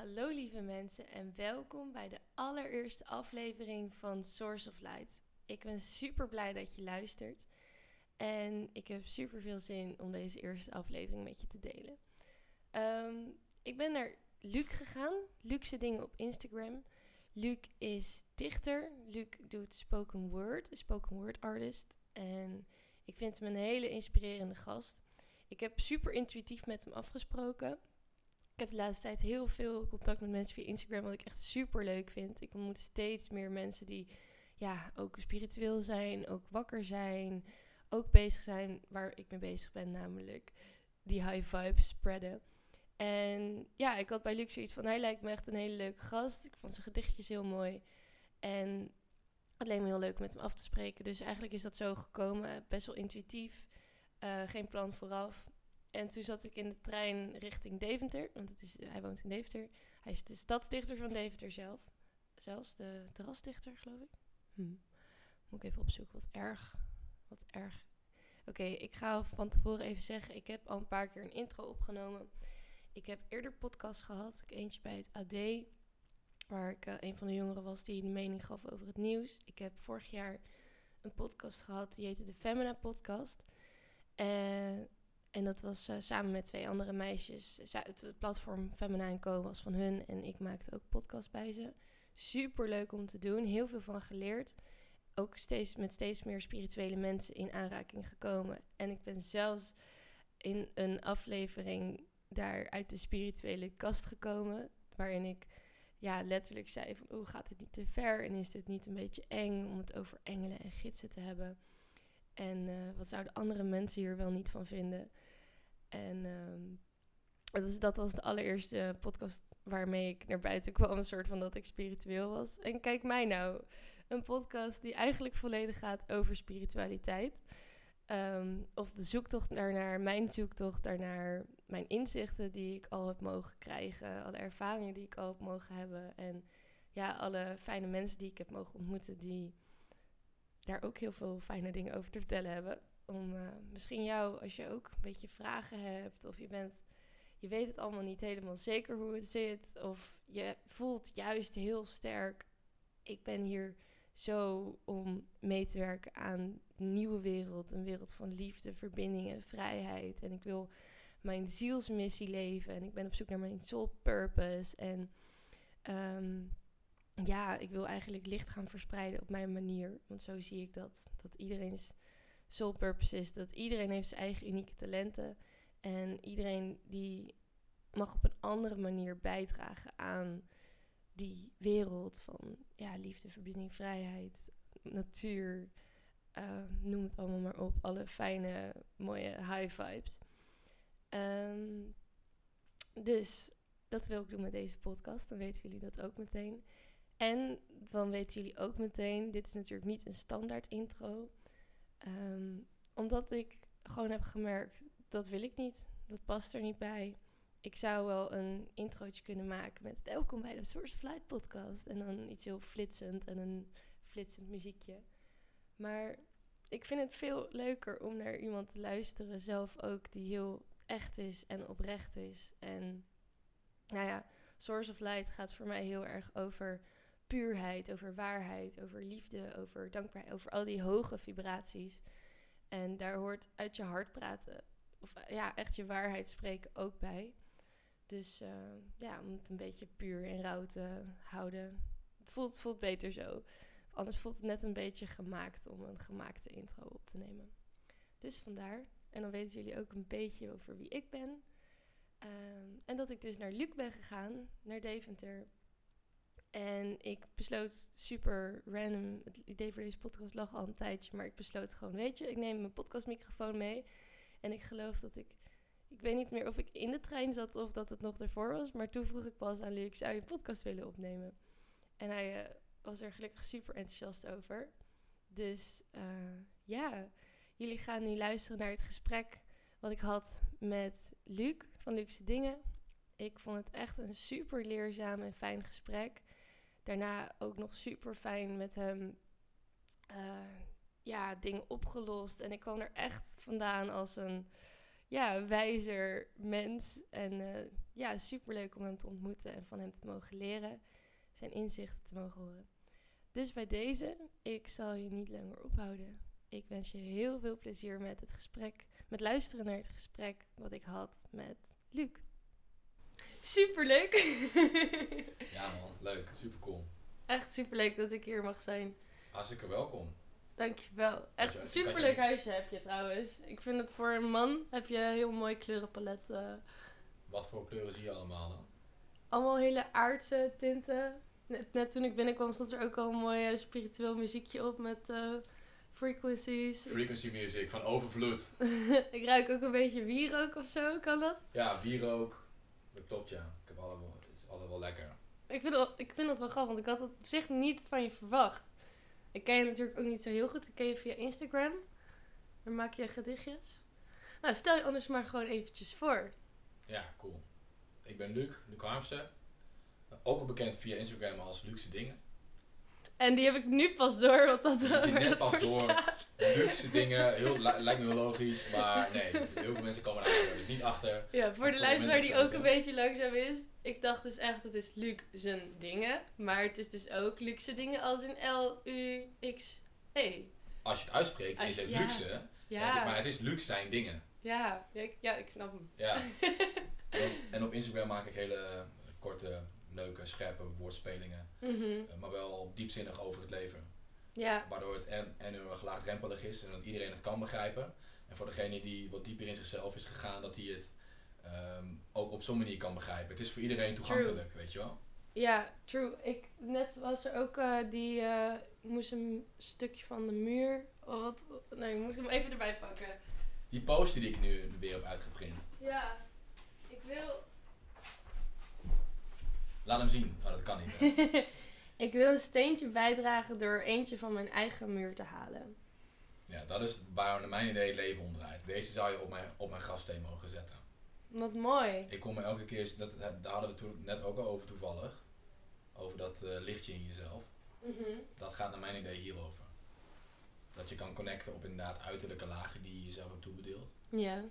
Hallo lieve mensen en welkom bij de allereerste aflevering van Source of Light. Ik ben super blij dat je luistert en ik heb super veel zin om deze eerste aflevering met je te delen. Ehm, ik ben naar Luc gegaan, Luxe dingen op Instagram. Luc is dichter, Luc doet spoken word, een spoken word artist en ik vind hem een hele inspirerende gast. Ik heb super intuïtief met hem afgesproken. Ik heb de laatste tijd heel veel contact met mensen via Instagram, wat ik echt super leuk vind. Ik ontmoet steeds meer mensen die ja, ook spiritueel zijn, ook wakker zijn, ook bezig zijn waar ik mee bezig ben, namelijk die high vibes spreaden. En ja, ik had bij Luc zoiets van, hij lijkt me echt een hele leuke gast. Ik vond zijn gedichtjes heel mooi. En het leek me heel leuk met hem af te spreken. Dus eigenlijk is dat zo gekomen, best wel intuïtief. Uh, geen plan vooraf. En toen zat ik in de trein richting Deventer, want het is, hij woont in Deventer. Hij is de stadsdichter van Deventer zelf. Zelfs de terrasdichter, geloof ik. Hm. Moet ik even opzoeken, wat erg. Wat erg. Oké, ik ga van tevoren even zeggen, ik heb al een paar keer een intro opgenomen. Ik heb eerder podcast gehad, ik eentje bij het AD, waar ik uh, een van de jongeren was die een mening gaf over het nieuws. Ik heb vorig jaar een podcast gehad, die heette de Femina Podcast. Uh, en dat was uh, samen met twee andere meisjes. Het, platform Feminine Co was van hun en ik maakte ook podcast bij ze. Super leuk om te doen, heel veel van geleerd. Ook steeds, met steeds meer spirituele mensen in aanraking gekomen. En ik ben zelfs in een aflevering daar uit de spirituele kast gekomen. Waarin ik ja, letterlijk zei van, oh, gaat het niet te ver? En is dit niet een beetje eng om het over engelen en gidsen te hebben? En uh, wat zouden andere mensen hier wel niet van vinden? En um, dus dat was de allereerste podcast waarmee ik naar buiten kwam. Een soort van dat ik spiritueel was. En kijk mij nou. Een podcast die eigenlijk volledig gaat over spiritualiteit. Um, of de zoektocht daarnaar, mijn zoektocht daarnaar, mijn inzichten die ik al heb mogen krijgen, alle ervaringen die ik al heb mogen hebben en ja, alle fijne mensen die ik heb mogen ontmoeten die daar ook heel veel fijne dingen over te vertellen hebben. Om uh, misschien jou, als je ook een beetje vragen hebt of je bent, je weet het allemaal niet helemaal zeker hoe het zit of je voelt juist heel sterk, ik ben hier zo om mee te werken aan een nieuwe wereld. Een wereld van liefde, verbindingen, vrijheid. En ik wil mijn zielsmissie leven. En ik ben op zoek naar mijn soul purpose. En um, ja, ik wil eigenlijk licht gaan verspreiden op mijn manier. Want zo zie ik dat. Dat iedereen's soul purpose is. Dat iedereen heeft zijn eigen unieke talenten. En iedereen die mag op een andere manier bijdragen aan die wereld van ja, liefde, verbinding, vrijheid, natuur. Uh, noem het allemaal maar op. Alle fijne, mooie high vibes. Um, dus dat wil ik doen met deze podcast. Dan weten jullie dat ook meteen. En dan weten jullie ook meteen, dit is natuurlijk niet een standaard intro. Um, omdat ik gewoon heb gemerkt, dat wil ik niet. Dat past er niet bij ik zou wel een introotje kunnen maken met welkom bij de Source Flight podcast. En dan iets heel flitsend en een flitsend muziekje. Maar ik vind het veel leuker om naar iemand te luisteren, zelf ook, die heel echt is en oprecht is. En nou ja, Source of Light gaat voor mij heel erg over puurheid, over waarheid, over liefde, over dankbaarheid, over al die hoge vibraties. En daar hoort uit je hart praten, of ja, echt je waarheid spreken ook bij. Dus uh, ja, om het een beetje puur en rauw te houden. Het voelt, voelt beter zo. Anders voelt het net een beetje gemaakt om een gemaakte intro op te nemen. Dus vandaar. En dan weten jullie ook een beetje over wie ik ben. Um, en dat ik dus naar Luc ben gegaan, naar Deventer. En ik besloot super random. Het idee voor deze podcast lag al een tijdje. Maar ik besloot gewoon, weet je, ik neem mijn podcastmicrofoon mee. En ik geloof dat ik ik weet niet meer of ik in de trein zat of dat het nog ervoor was. Maar toen vroeg ik pas aan Luc, zou je een podcast willen opnemen? En hij uh, was er gelukkig super enthousiast over. Dus uh, ja, jullie gaan nu luisteren naar het gesprek wat ik had met Luc van Luxe Dingen. Ik vond het echt een super leerzaam en fijn gesprek. Daarna ook nog super fijn met hem uh, ja, dingen opgelost. En ik kwam er echt vandaan als een ja, wijzer mens. En uh, ja, superleuk om hem te ontmoeten en van hem te mogen leren. Zijn inzichten te mogen horen. Dus bij deze, ik zal je niet langer ophouden. Ik wens je heel veel plezier met het gesprek, met luisteren naar het gesprek wat ik had met Luc. Superleuk! Ja man, leuk. Super cool. Echt superleuk dat ik hier mag zijn. Hartstikke welkom. Dankjewel. Echt een superleuk je- huisje heb je trouwens. Ik vind het voor een man heb je een heel mooi kleurenpalet. eh. Wat voor kleuren zie je allemaal dan? allemaal hele aardse tinten. Net, net toen ik binnenkwam stond er ook al een mooi spiritueel muziekje op met eh, frequencies. Frequency music van overvloed. ik ruik ook een beetje wierook of zo, kan dat? Ja, wierook. Dat klopt ja. Ik heb allemaal, het is altijd wel lekker. Ik vind, het, ik vind het wel grappig, want ik had het op zich niet van je verwacht. Ik ken je natuurlijk ook niet zo heel goed. Ik ken je via Instagram. Daar maak je gedichtjes. Nou, stel je anders maar gewoon eventjes voor. Ja, cool. Ik ben Luc, Luc Harmsen. Ook al bekend via Instagram als Luxe Dingen. En die heb ik nu pas door, wat dat, Die waar net dat pas voor door. staat. Luxe dingen, heel, li- lijkt me heel logisch, maar nee, heel veel mensen komen daar dus niet achter. Ja, voor de luisteraar die ook een beetje langzaam is. Ik dacht dus echt, het is zijn dingen. Maar het is dus ook luxe dingen als in L-U-X-E. Als je het uitspreekt, is het ja. luxe, Ja, maar het is luxe zijn dingen. ja, ja, ik, ja, ik snap hem. Ja. en op Instagram maak ik hele korte, leuke, scherpe woordspelingen. Mhm. eh, Maar wel diepzinnig over het leven. Ja, Waardoor het en, en heel erg laagdrempelig is en dat iedereen het kan begrijpen. En voor degene die wat dieper in zichzelf is gegaan, dat hij het ehm, ook op zo'n manier kan begrijpen. Het is voor iedereen toegankelijk, weet je wel. ja, true. Ik, net was er ook eh, die, ik moest een stukje van de muur, oh, wat, nee, ik moest hem even erbij pakken. Die poster die ik nu weer heb uitgeprint. Ja, ik wil, Laat hem zien. Oh, dat kan niet. ik wil een steentje bijdragen door eentje van mijn eigen muur te halen. ja, dat is waar naar mijn idee het leven om draait. Deze zou je op mijn, op mijn grafsteen mogen zetten. Wat mooi. Ik kom me elke keer, dat, daar hadden we toen net ook al over toevallig. Over dat eh, lichtje in jezelf. Mhm. Dat gaat naar mijn idee hierover. Dat je kan connecten op inderdaad uiterlijke lagen die je jezelf hebt toebedeeld. Ja.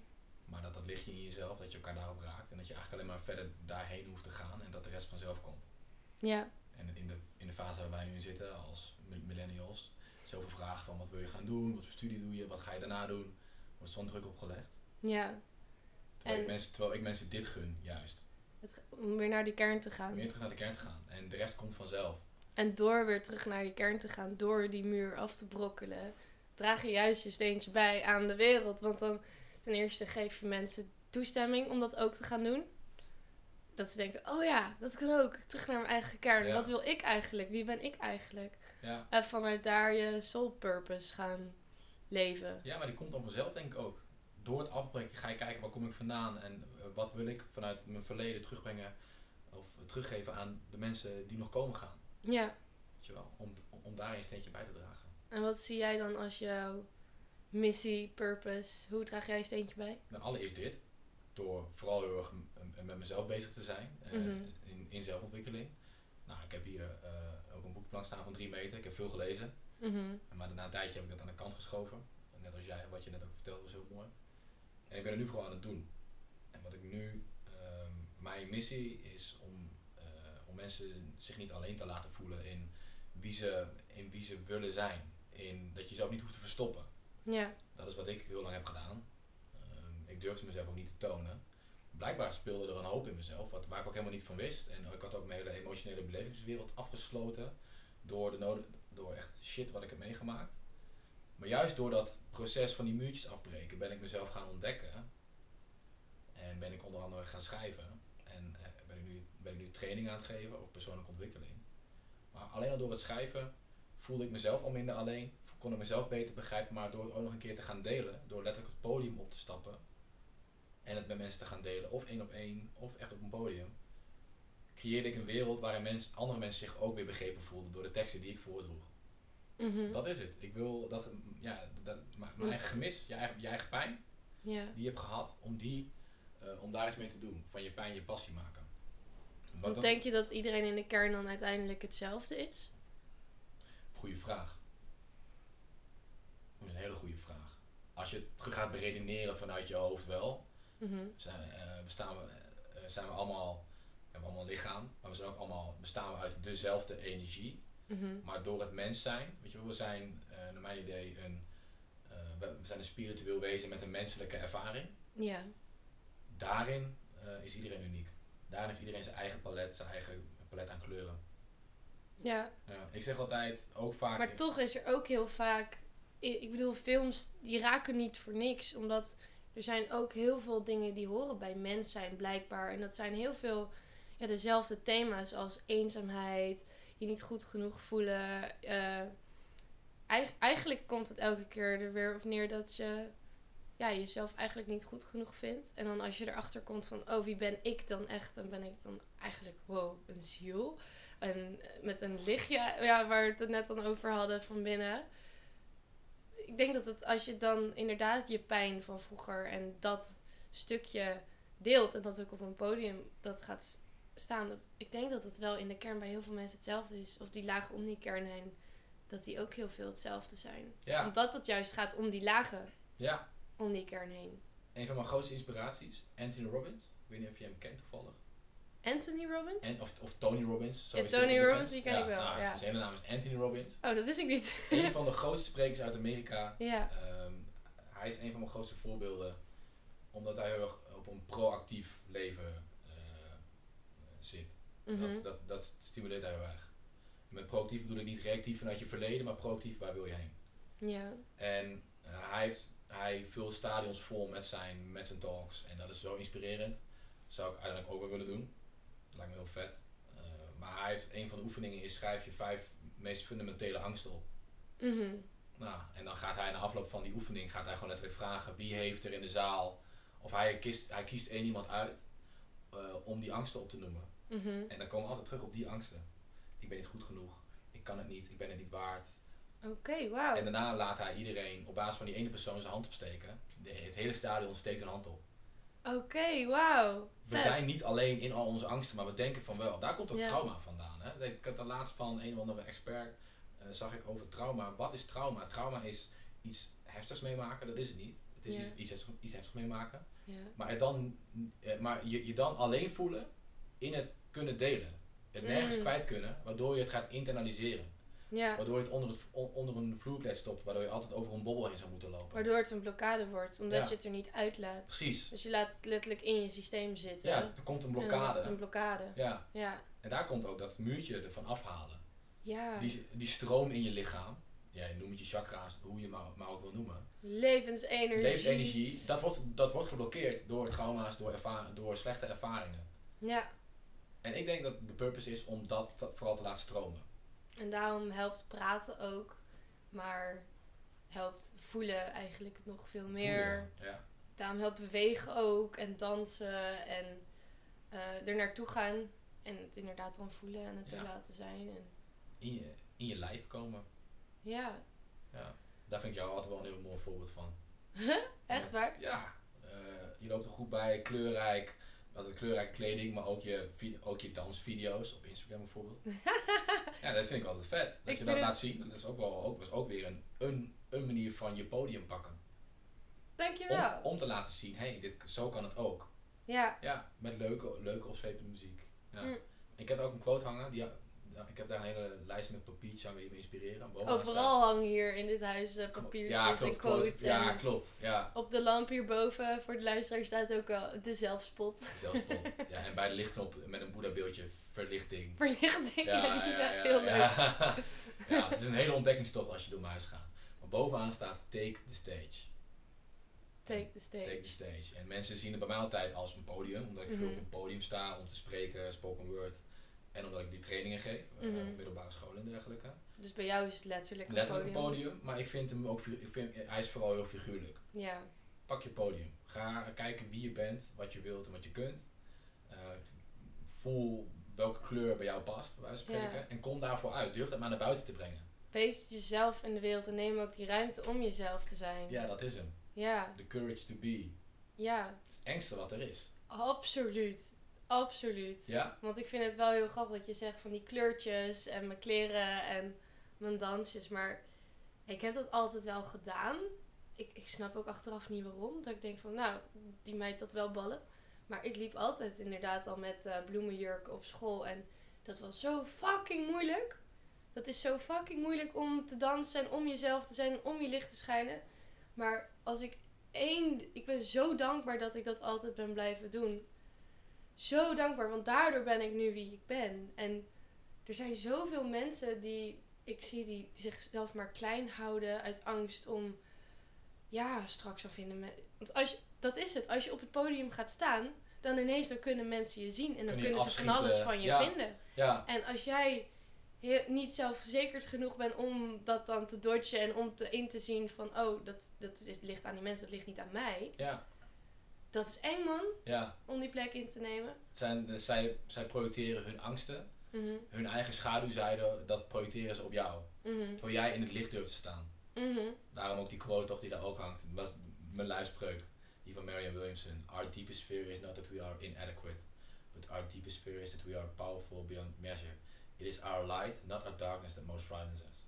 Maar dat dat lichtje in jezelf, dat je elkaar daarop raakt. En dat je eigenlijk alleen maar verder daarheen hoeft te gaan. En dat de rest vanzelf komt. Ja. En in de, in de fase waar wij nu in zitten als mi- millennials. Zoveel vragen van wat wil je gaan doen? Wat voor studie doe je? Wat ga je daarna doen? Wordt zo'n druk opgelegd. Ja. Terwijl, En- ik mensen, terwijl ik mensen dit gun, juist. Het, om weer naar die kern te gaan. Om weer terug naar de kern te gaan. En de rest komt vanzelf. En door weer terug naar die kern te gaan, door die muur af te brokkelen, draag je juist je steentje bij aan de wereld. Want dan ten eerste geef je mensen toestemming om dat ook te gaan doen. Dat ze denken, oh ja, dat kan ook. Terug naar mijn eigen kern. Ja. Wat wil ik eigenlijk? Wie ben ik eigenlijk? Ja. En vanuit daar je soul purpose gaan leven. ja, maar die komt dan vanzelf denk ik ook. Door het afbreken ga je kijken waar kom ik vandaan. En eh, wat wil ik vanuit mijn verleden terugbrengen. Of teruggeven aan de mensen die nog komen gaan. Ja. Weet je wel? Om, om, om daar een steentje bij te dragen. En wat zie jij dan als jouw missie, purpose? Hoe draag jij je steentje bij? Nou, allereerst dit. Door vooral heel erg met mezelf bezig te zijn. eh, Mhm. in, in zelfontwikkeling. Nou, ik heb hier eh, ook een boekplank staan van drie meter. Ik heb veel gelezen. Mhm. Maar na een tijdje heb ik dat aan de kant geschoven. Net als jij, wat je net ook vertelde, was heel mooi. En ik ben er nu vooral aan het doen. En wat ik nu, ehm, mijn missie is om, eh, om mensen zich niet alleen te laten voelen in wie ze, in wie ze willen zijn. In dat je jezelf niet hoeft te verstoppen. Ja. Dat is wat ik heel lang heb gedaan. Ehm, ik durfde mezelf ook niet te tonen. Blijkbaar speelde er een hoop in mezelf, wat, waar ik ook helemaal niet van wist. En ik had ook mijn hele emotionele belevingswereld afgesloten door, de door echt shit wat ik heb meegemaakt. Maar juist door dat proces van die muurtjes afbreken ben ik mezelf gaan ontdekken. En ben ik onder andere gaan schrijven. En eh, ben, ik nu, ben ik nu training aan het geven over persoonlijke ontwikkeling. Maar alleen al door het schrijven voelde ik mezelf al minder alleen. Kon ik mezelf beter begrijpen. Maar door het ook nog een keer te gaan delen. Door letterlijk het podium op te stappen. En het met mensen te gaan delen. Of één op één. Of echt op een podium. Creëerde ik een wereld waarin mensen, andere mensen zich ook weer begrepen voelden. Door de teksten die ik voordroeg. Mhm. Dat is het. Ik wil dat, ja, dat, mijn eigen gemis, je eigen, je eigen pijn, die je hebt gehad, om, die, eh, om daar iets mee te doen. Van je pijn je passie maken. Wat Want denk je dat iedereen in de kern dan uiteindelijk hetzelfde is? Goeie vraag. Dat is een hele goede vraag. Als je het terug gaat beredeneren vanuit je hoofd wel, Mhm. zijn, eh, bestaan we, eh, zijn we allemaal, hebben we allemaal een lichaam, maar we zijn ook allemaal, bestaan we uit dezelfde energie. Mhm. Maar door het mens zijn, weet je we zijn, eh, naar mijn idee, een, we, we zijn een spiritueel wezen met een menselijke ervaring. Ja. Daarin is iedereen uniek. Daarin heeft iedereen zijn eigen palet, zijn eigen palet aan kleuren. Ja. Ja, ik zeg altijd, ook vaak... Maar toch is er ook heel vaak. Ik bedoel, films die raken niet voor niks. Omdat er zijn ook heel veel dingen die horen bij mens zijn, blijkbaar. En dat zijn heel veel ja, dezelfde thema's als eenzaamheid, je niet goed genoeg voelen. eh, eig- eigenlijk komt het elke keer er weer op neer dat je ja, jezelf eigenlijk niet goed genoeg vindt. En dan als je erachter komt van, oh, wie ben ik dan echt? Dan ben ik dan eigenlijk, wow, een ziel. En met een lichtje, ja, waar we het net dan over hadden van binnen. Ik denk dat het als je dan inderdaad je pijn van vroeger en dat stukje deelt en dat ook op een podium dat gaat staan. Dat, ik denk dat het wel in de kern bij heel veel mensen hetzelfde is. Of die lage om die kern heen, dat die ook heel veel hetzelfde zijn. Ja, Omdat het juist gaat om die lagen ja, om die kern heen. een van mijn grootste inspiraties, Anthony Robbins. Ik weet niet of je hem kent toevallig. Anthony Robbins? En, of, of Tony Robbins. zo Ja, Tony. Robbins, die ken ik wel, nou, ja. Zijn hele naam is Anthony Robbins. Oh, dat wist ik niet. een van de grootste sprekers uit Amerika. ja. Ehm, hij is een van mijn grootste voorbeelden. Omdat hij heel erg op een proactief leven eh, zit. Mhm. dat, dat, dat stimuleert hij heel erg. Met proactief bedoel ik niet reactief vanuit je verleden, maar proactief waar wil je heen. Ja. En eh, hij, heeft, hij vult stadions vol met zijn, met zijn talks. En dat is zo inspirerend. Dat zou ik uiteindelijk ook wel willen doen. Lijkt me heel vet. Eh, maar hij heeft een van de oefeningen is schrijf je vijf meest fundamentele angsten op. Mhm. Nou, en dan gaat hij na afloop van die oefening gaat hij gewoon letterlijk vragen wie heeft er in de zaal. Of hij kiest, hij kiest één iemand uit eh, om die angsten op te noemen. Mhm. En dan komen we altijd terug op die angsten. Ik ben niet goed genoeg. Ik kan het niet. Ik ben het niet waard. Oké, wauw. En daarna laat hij iedereen op basis van die ene persoon zijn hand opsteken. De, het hele stadion steekt een hand op. Oké, wauw. We Vet. zijn niet alleen in al onze angsten, maar we denken van wel. Daar komt ook Ja. trauma vandaan. Hè? Ik had de laatst van een of andere expert, eh, zag ik over trauma. Wat is trauma? Trauma is iets heftigs meemaken, dat is het niet. Het is Ja. iets, iets, heftigs, iets heftigs meemaken. Ja. Maar, dan, eh, maar je, je dan alleen voelen in het kunnen delen. Het nergens Mm. kwijt kunnen, waardoor je het gaat internaliseren. Ja. Waardoor je het onder, het, on- onder een vloerkleed stopt, waardoor je altijd over een bobbel heen zou moeten lopen. Waardoor het een blokkade wordt, omdat Ja. je het er niet uitlaat. Precies. Dus je laat het letterlijk in je systeem zitten. Ja, er komt een En dan blokkade. het een blokkade. Ja, Ja. en daar komt ook dat muurtje ervan afhalen. Ja. Die, die stroom in je lichaam, ja, je noemt het je chakra's, hoe je het maar, maar ook wil noemen. Levensenergie. Levensenergie, dat wordt, dat wordt geblokkeerd door trauma's, door, door slechte ervaringen. Ja. En ik denk dat de purpose is om dat vooral te laten stromen. En daarom helpt praten ook. Maar helpt voelen eigenlijk nog veel meer. Voelen, Ja. Daarom helpt bewegen ook. En dansen. En eh er naartoe gaan. En het inderdaad dan voelen en het Ja. er laten zijn. En, In, je, in je lijf komen. ja. Ja. Daar vind ik jou altijd wel een heel mooi voorbeeld van. Echt waar? Ja, eh, je loopt er goed bij, kleurrijk, altijd kleurrijke kleding, maar ook je, ook je dansvideo's op Instagram bijvoorbeeld. ja, dat vind ik altijd vet. Dat Ik je dat laat zien, dat is ook wel ook, is ook weer een, een, een manier van je podium pakken. Om, Dankjewel. om te laten zien, hé, hey, dit zo kan het ook. Ja. Ja, met leuke, leuke opzwepende muziek. Ja. Mm. Ik heb ook een quote hangen, die, ja, ik heb daar een hele lijst met papiertjes hangen die me inspireren. Overal hangen hier in dit huis staat- papiertjes ja, en quotes. quote. Ja, klopt. Ja. op de lamp hierboven voor de luisteraar staat ook wel de zelfspot. Zelfspot. ja, en bij de lichtknop met een Boeddha beeldje verlichting. Verlichting. Ja, die is ja, echt ja, heel leuk. ja. ja, het is een hele ontdekkingstocht als je door mijn huis gaat. Maar bovenaan staat take the stage. Take the stage. Take the stage. En mensen zien het bij mij altijd als een podium, omdat ik veel Mhm. op een podium sta om te spreken, spoken word. En omdat ik die trainingen geef, eh, Mhm. middelbare scholen en dergelijke. Dus bij jou is het letterlijk een Letterlijk een podium. podium, maar ik vind hem ook, ik vind, hij is vooral heel figuurlijk. Ja. Pak je podium. Ga kijken wie je bent, wat je wilt en wat je kunt. Eh, voel welke kleur bij jou past, bij wijze van Ja. spreken. En kom daarvoor uit. Durf dat maar naar buiten te brengen. Wees jezelf in de wereld en neem ook die ruimte om jezelf te zijn. Ja, dat is hem. Ja. The courage to be. Ja. Het is het engste wat er is. Absoluut. Absoluut. Ja? Want ik vind het wel heel grappig dat je zegt van die kleurtjes en mijn kleren en mijn dansjes. Maar ik heb dat altijd wel gedaan. Ik, ik snap ook achteraf niet waarom. Dat ik denk van, nou, die meid dat wel ballen. Maar ik liep altijd inderdaad al met eh bloemenjurk op school. En dat was zo fucking moeilijk. Dat is zo fucking moeilijk om te dansen en om jezelf te zijn, om je licht te schijnen. Maar als ik één. Ik ben zo dankbaar dat ik dat altijd ben blijven doen. Zo dankbaar, want daardoor ben ik nu wie ik ben. En er zijn zoveel mensen die ik zie die zichzelf maar klein houden uit angst om. Ja, straks al vinden men. Want als je, dat is het. Als je op het podium gaat staan, dan ineens dan kunnen mensen je zien en dan Kunnen ze van alles van je ja. vinden. Ja, En als jij heel, niet zelfverzekerd genoeg bent om dat dan te dodgen en om te, in te zien van, oh, dat, dat is, ligt aan die mensen, dat ligt niet aan mij. ja, Dat is eng, man, ja. om die plek in te nemen. Zijn, eh, zij, zij projecteren hun angsten, Mhm, hun eigen schaduwzijde, dat projecteren ze op jou. mhm, Terwijl jij in het licht durft te staan. mhm. Daarom ook die quote toch die daar ook hangt. Dat was mijn luispreuk. Die van Marianne Williamson. Our deepest fear is not that we are inadequate. But our deepest fear is that we are powerful beyond measure. It is our light, not our darkness that most frightens us.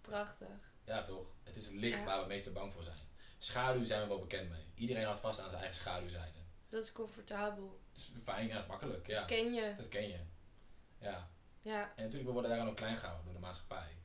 Prachtig. Ja toch? Het is het licht Ja. waar we het meeste bang voor zijn. Schaduw zijn we wel bekend mee. Iedereen houdt vast aan zijn eigen schaduwzijde. Dat is comfortabel. Het is fijn, ja, is makkelijk. Ja, Dat ken je. dat ken je. Ja. Ja, En natuurlijk, we worden daaraan ook klein gehouden door de maatschappij.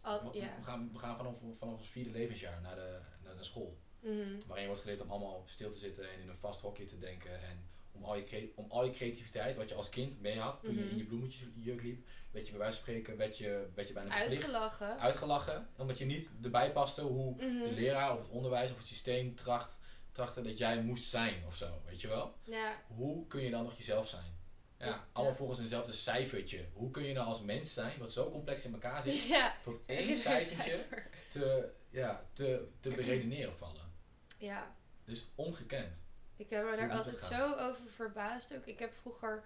al, We, ja. we gaan, we gaan vanaf, vanaf ons vierde levensjaar naar de, naar de school. Mhm. Waarin je wordt geleerd om allemaal stil te zitten en in een vast hokje te denken. En om al je, om al je creativiteit, wat je als kind mee had toen je Mhm. in je bloemetjesjurk liep, werd je bij wijze van spreken, werd je, werd je bijna verplicht Uitgelachen. uitgelachen. Omdat je niet erbij paste hoe de Mhm. leraar of het onderwijs of het systeem tracht, trachtte dat jij moest zijn of zo. Weet je wel? Ja, Hoe kun je dan nog jezelf zijn? Ja, Ja. allemaal volgens eenzelfde cijfertje. Hoe kun je nou als mens zijn, wat zo complex in elkaar zit, ja. tot één cijfertje cijfer. te, ja, te, te beredeneren vallen? Ja. Dus ongekend. Ik heb me daar altijd zo over verbaasd ook. Ik heb vroeger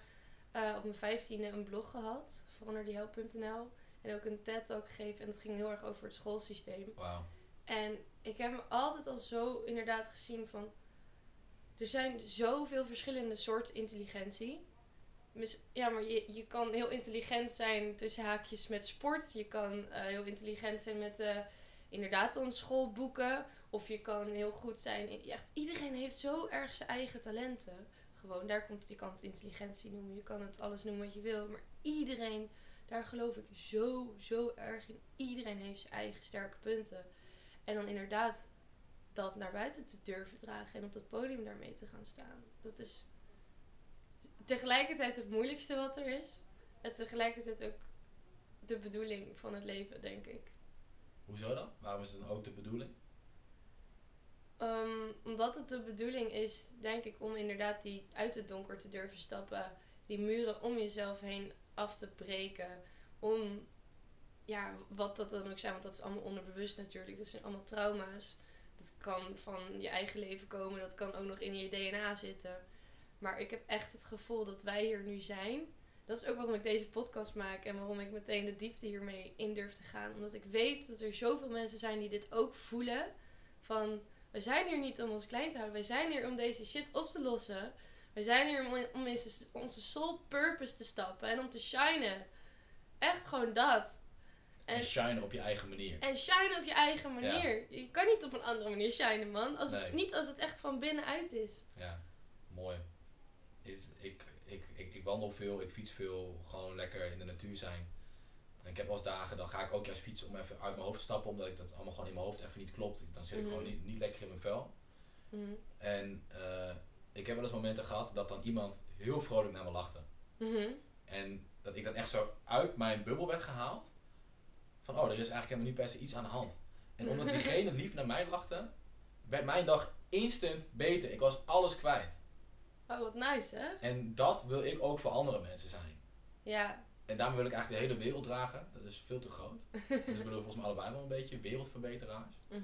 eh, op mijn vijftiende een blog gehad, veranderdiehel.nl. En ook een TED ook gegeven en dat ging heel erg over het schoolsysteem. En ik heb me altijd al zo inderdaad gezien van... Er zijn zoveel verschillende soorten intelligentie. Ja, maar je, je kan heel intelligent zijn tussen haakjes met sport. Je kan eh, heel intelligent zijn met eh, inderdaad dan schoolboeken. Of je kan heel goed zijn... Echt, iedereen heeft zo erg zijn eigen talenten. Gewoon, daar komt, je kan het intelligentie noemen. Je kan het alles noemen wat je wil. Maar iedereen, daar geloof ik zo, zo erg in. Iedereen heeft zijn eigen sterke punten. En dan inderdaad dat naar buiten te durven dragen en op dat podium daarmee te gaan staan. Dat is tegelijkertijd het moeilijkste wat er is. En tegelijkertijd ook de bedoeling van het leven, denk ik. Hoezo dan? Waarom is het dan ook de bedoeling? Ehm, omdat het de bedoeling is, denk ik, om inderdaad die uit het donker te durven stappen. Die muren om jezelf heen af te breken. Om, ja, wat dat dan ook zijn, want dat is allemaal onderbewust natuurlijk. Dat zijn allemaal trauma's. Dat kan van je eigen leven komen, dat kan ook nog in je DNA zitten. Maar ik heb echt het gevoel dat wij hier nu zijn. Dat is ook waarom ik deze podcast maak en waarom ik meteen de diepte hiermee in durf te gaan. Omdat ik weet dat er zoveel mensen zijn die dit ook voelen. Van, we zijn hier niet om ons klein te houden. Wij zijn hier om deze shit op te lossen. Wij zijn hier om, om in onze- soul purpose te stappen en om te shinen. Echt gewoon dat. En, En, shine op je eigen manier. en shine op je eigen manier. Je kan niet op een andere manier shinen, man. Als het, niet als het echt van binnenuit is. Ja, mooi. Is, ik, ik, ik, ik wandel veel, ik fiets veel, gewoon lekker in de natuur zijn. En ik heb wel eens dagen, dan ga ik ook juist fietsen om even uit mijn hoofd te stappen, omdat ik dat allemaal gewoon in mijn hoofd even niet klopt. Dan zit ik Mhm. gewoon niet, niet lekker in mijn vel. Mhm. En eh, ik heb wel eens momenten gehad dat dan iemand heel vrolijk naar me lachte. Mhm. En dat ik dan echt zo uit mijn bubbel werd gehaald. Van, oh, er is eigenlijk helemaal niet per se iets aan de hand. En omdat diegene lief naar mij lachte, werd mijn dag instant beter. Ik was alles kwijt. Oh, wat nice, hè? En dat wil ik ook voor andere mensen zijn. Ja. En daarom wil ik eigenlijk de hele wereld dragen. Dat is veel te groot. dus we willen volgens mij allebei wel een beetje wereldverbeteraars. Mhm.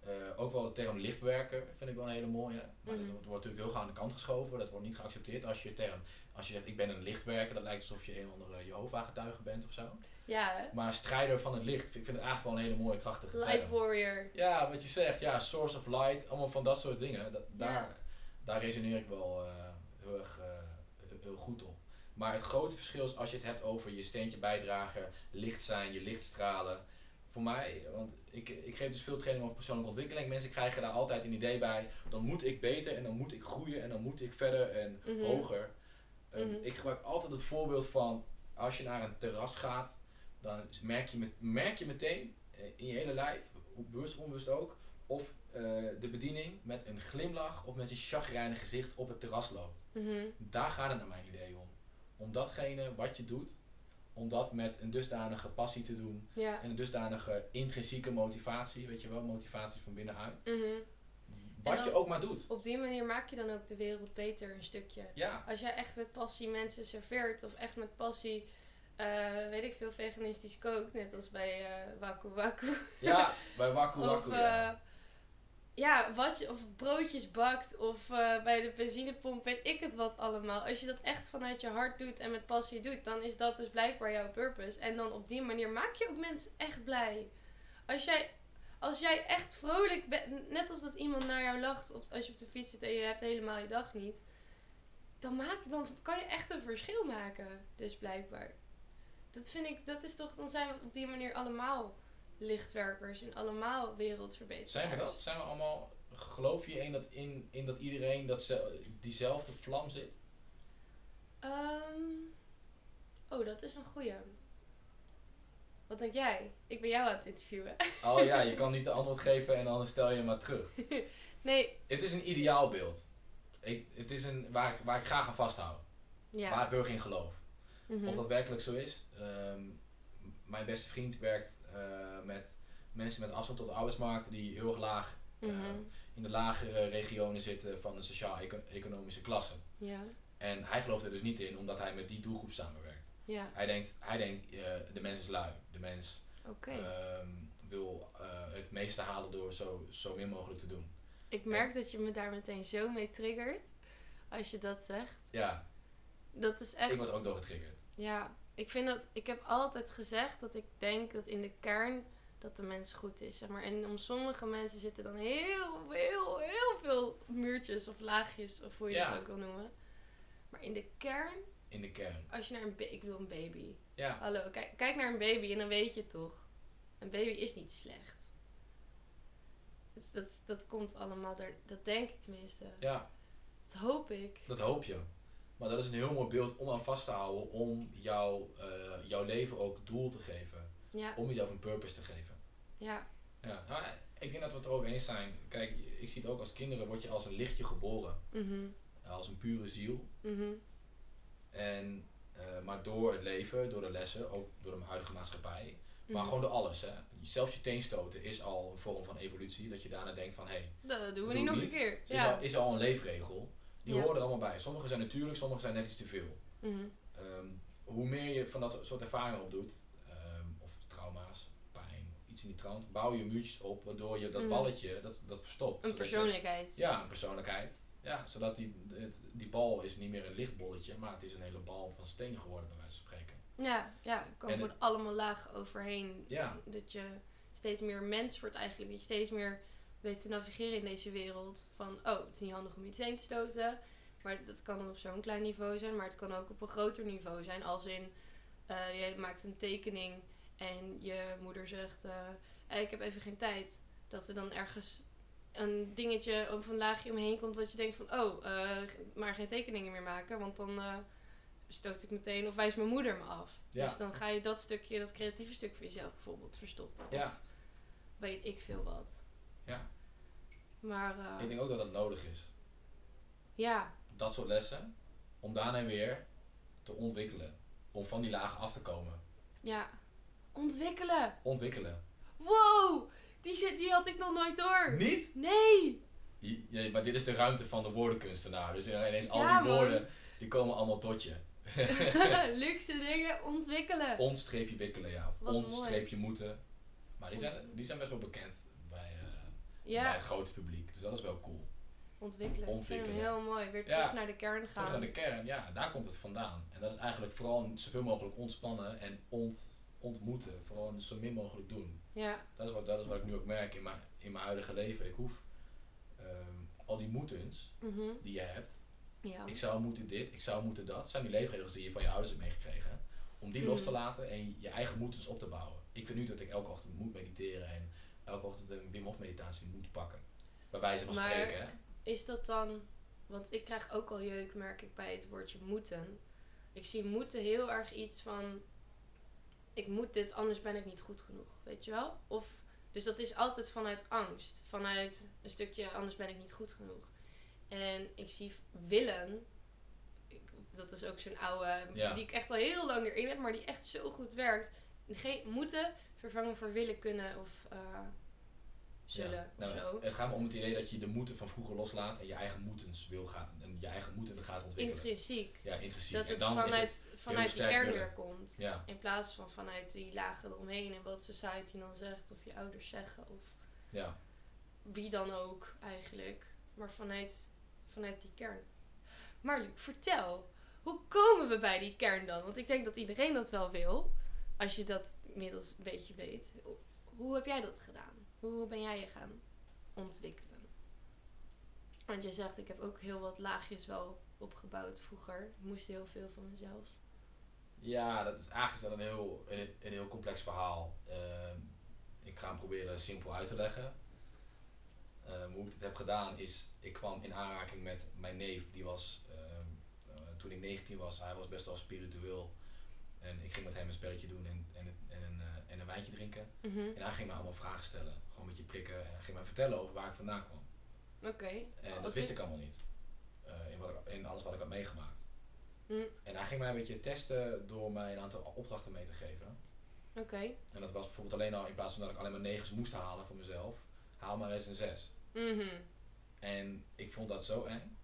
Eh, ook wel de term lichtwerker vind ik wel een hele mooie. Maar Mhm. dat wordt natuurlijk heel gauw aan de kant geschoven. Dat wordt niet geaccepteerd als je term. Als je zegt ik ben een lichtwerker, dat lijkt alsof je een andere Jehovah-getuige bent of zo. Ja, hè? Maar strijder van het licht, ik vind het eigenlijk wel een hele mooie krachtige Light term. warrior. Ja, wat je zegt, ja, source of light, allemaal van dat soort dingen. Dat, daar, Ja. daar resoneer ik wel eh, heel erg eh, heel- heel goed op. Maar het grote verschil is als je het hebt over je steentje bijdragen, licht zijn, je licht stralen. voor mij, want ik, ik geef dus veel training over persoonlijke ontwikkeling. Mensen krijgen daar altijd een idee bij. Dan moet ik beter en dan moet ik groeien en dan moet ik verder en Mhm. hoger. Ehm, Mhm. Ik gebruik altijd het voorbeeld van als je naar een terras gaat, dan merk je, met, merk je meteen eh, in je hele lijf, bewust of onbewust ook, of eh, de bediening met een glimlach of met een chagrijnig gezicht op het terras loopt. Mhm. Daar gaat het naar mijn idee om. Om datgene wat je doet, om dat met een dusdanige passie te doen Ja. en een dusdanige intrinsieke motivatie, weet je wel, motivatie van binnenuit. Mhm. Wat je ook maar doet. Op die manier maak je dan ook de wereld beter een stukje. Ja, Als jij echt met passie mensen serveert of echt met passie, eh, weet ik veel, veganistisch kookt, net als bij eh Waku Waku. ja bij Waku Of, Waku. eh, ja. Ja, wat je, of broodjes bakt of eh, bij de benzinepomp, weet ik het wat allemaal. Als je dat echt vanuit je hart doet en met passie doet, dan is dat dus blijkbaar jouw purpose. En dan op die manier maak je ook mensen echt blij. Als jij, als jij echt vrolijk bent, net als dat iemand naar jou lacht op, als je op de fiets zit en je hebt helemaal je dag niet, dan, maak, dan kan je echt een verschil maken. Dus blijkbaar. Dat vind ik, dat is toch, dan zijn we op die manier allemaal lichtwerkers en allemaal wereldverbeteraars. Zijn we dat? Zijn we allemaal, geloof je in dat, in, in dat iedereen dat ze, diezelfde vlam zit? Ehm, oh, dat is een goeie. Wat denk jij? Ik ben jou aan het interviewen. Oh ja, je kan niet de antwoord geven en dan stel je hem maar terug. nee, Het is een ideaalbeeld. Ik, het is een, waar, ik, waar ik graag aan vasthoud. ja. Waar ik heel erg in geloof. Mhm. Of dat werkelijk zo is. Ehm, mijn beste vriend werkt met mensen met afstand tot de arbeidsmarkt die heel erg laag Mhm. eh, in de lagere regionen zitten van de sociaal-economische klasse. Ja, En hij gelooft er dus niet in, omdat hij met die doelgroep samenwerkt. ja, Hij denkt, hij denkt eh, de mens is lui. De mens ehm, wil eh, het meeste halen door zo, zo min mogelijk te doen. ik merk dat je me daar meteen zo mee triggert. Als je dat zegt. Ja, Dat is echt... ik word ook door getriggerd. Ja, ik vind dat... Ik heb altijd gezegd dat ik denk dat in de kern dat de mens goed is, zeg maar. En om sommige mensen zitten dan heel, heel, heel veel muurtjes of laagjes, of hoe je Ja. het ook wil noemen. Maar in de kern, In de kern. als je naar een... Ik bedoel een baby. Ja, Hallo, kijk, kijk naar een baby en dan weet je toch. Een baby is niet slecht. Het, dat, dat komt allemaal er. Dat denk ik tenminste. ja, Dat hoop ik. dat hoop je. Maar dat is een heel mooi beeld om aan vast te houden. Om jou, eh, jouw leven ook doel te geven. Ja, Om jezelf een purpose te geven. ja, Ja, nou, ik denk dat we het er ook eens zijn. Kijk, ik zie het ook als kinderen word je als een lichtje geboren. mhm, Als een pure ziel. mhm, En, eh, maar door het leven, door de lessen, ook door de huidige maatschappij. Maar mhm. gewoon door alles. Hè. Zelfs je teen stoten is al een vorm van evolutie. Dat je daarna denkt van, hé, hey, Dat doen we niet nog een keer. is, Ja. al, is al een leefregel. Die Ja. horen er allemaal bij. Sommige zijn natuurlijk, sommige zijn net iets te veel. Mhm, Ehm, hoe meer je van dat soort ervaringen opdoet, ehm, of trauma's, pijn, of iets in die trant, bouw je muurtjes op waardoor je dat Mhm. balletje, dat, dat verstopt. Een je- persoonlijkheid. ja, een persoonlijkheid. Ja, zodat die, het, die bal is niet meer een lichtbolletje, maar het is een hele bal van steen geworden, bij wijze van spreken. Ja, ja, er komen En gewoon allemaal lagen overheen. Ja. Dat je steeds meer mens wordt eigenlijk. Dat je steeds meer weet te navigeren in deze wereld. Van, oh, het is niet handig om iets heen te stoten. Maar dat kan op zo'n klein niveau zijn. Maar het kan ook op een groter niveau zijn. Als in, eh je maakt een tekening en je moeder zegt, eh, eh, ik heb even geen tijd. Dat er dan ergens een dingetje of een laagje omheen komt. Dat je denkt van, oh, maar geen tekeningen meer maken. Want dan... stoot ik meteen of wijst mijn moeder me af. Ja. Dus dan ga je dat stukje, dat creatieve stuk voor jezelf bijvoorbeeld verstoppen. Ja. Of weet ik veel wat. Ja. Maar eh, Ik denk ook dat dat nodig is. ja, Dat soort lessen, om daarna weer te ontwikkelen. Om van die lagen af te komen. ja. Ontwikkelen. Ontwikkelen. Wow, die, zit, die had ik nog nooit door. Niet? Nee. Je- maar dit is de ruimte van de woordenkunstenaar. Dus ineens al Ja, die man. woorden, die komen allemaal tot je. Luxe dingen ontwikkelen. Ontstreepje wikkelen, ja. Of ontstreepje moeten. Maar die zijn, die zijn best wel bekend bij ja, het grote publiek. Dus dat is wel cool. ontwikkelen. Ontwikkelen. heel mooi. Weer Ja. terug naar de kern gaan. Terug naar de kern, ja, daar komt het vandaan. En dat is eigenlijk vooral zoveel mogelijk ontspannen en ont, ontmoeten. Vooral zo min mogelijk doen. Ja, Dat is wat, dat is wat ik nu ook merk in mijn, in mijn huidige leven. Ik hoef ehm, al die moetens mhm, die je hebt. ja. Ik zou moeten dit, ik zou moeten dat. zijn die leefregels die je van je ouders hebt meegekregen. Om die Mhm. los te laten en je eigen moetens op te bouwen. ik vind nu dat ik elke ochtend moet mediteren en elke ochtend een Wim Hof meditatie moet pakken. Bij wijze van Maar- spreken, hè. Is dat dan... Want ik krijg ook al jeuk, merk ik, bij het woordje moeten. Ik zie moeten heel erg iets van... Ik moet dit, anders ben ik niet goed genoeg. Weet je wel? Of, dus dat is altijd vanuit angst. Vanuit een stukje, anders ben ik niet goed genoeg. En ik zie willen... dat is ook zo'n oude... Ja. Die ik echt al heel lang erin heb, maar die echt zo goed werkt. Geen moeten vervangen voor willen, kunnen of... eh, zullen Ja. of Nou, zo. Het gaat me om het idee dat je de moeten van vroeger loslaat en je eigen moetens wil gaan en je eigen moeten gaat ontwikkelen. Intrinsiek. ja, intrinsiek. Dat en het dan vanuit, is het, vanuit die kern weer komt. ja, In plaats van vanuit die lagen eromheen en wat society dan zegt, of je ouders zeggen, of ja. wie dan ook eigenlijk. Maar vanuit, vanuit die kern. Maar Luc, vertel, hoe komen we bij die kern dan? Want ik denk dat iedereen dat wel wil, als je dat inmiddels een beetje weet. Hoe heb jij dat gedaan? Hoe ben jij je gaan ontwikkelen? Want je zegt, ik heb ook heel wat laagjes wel opgebouwd vroeger. Ik moest heel veel van mezelf. Ja, dat is eigenlijk is een heel, een, een heel complex verhaal. Ehm, ik ga hem proberen simpel uit te leggen. Ehm, hoe ik het heb gedaan is, ik kwam in aanraking met mijn neef. Die was, ehm, eh, toen ik 19 was, hij was best wel spiritueel. En ik ging met hem een spelletje doen en, en, en, een, en een wijntje drinken. Mhm. En hij ging me allemaal vragen stellen. Gewoon een beetje prikken. En hij ging mij vertellen over waar ik vandaan kwam. Oké. En dat wist ik allemaal niet. Eh, in, wat ik, in alles wat ik had meegemaakt. Hm, En hij ging mij een beetje testen door mij een aantal opdrachten mee te geven. Oké. En dat was bijvoorbeeld alleen al, in plaats van dat ik alleen maar negens moest halen voor mezelf, haal maar eens een zes. Mhm. En ik vond dat zo eng.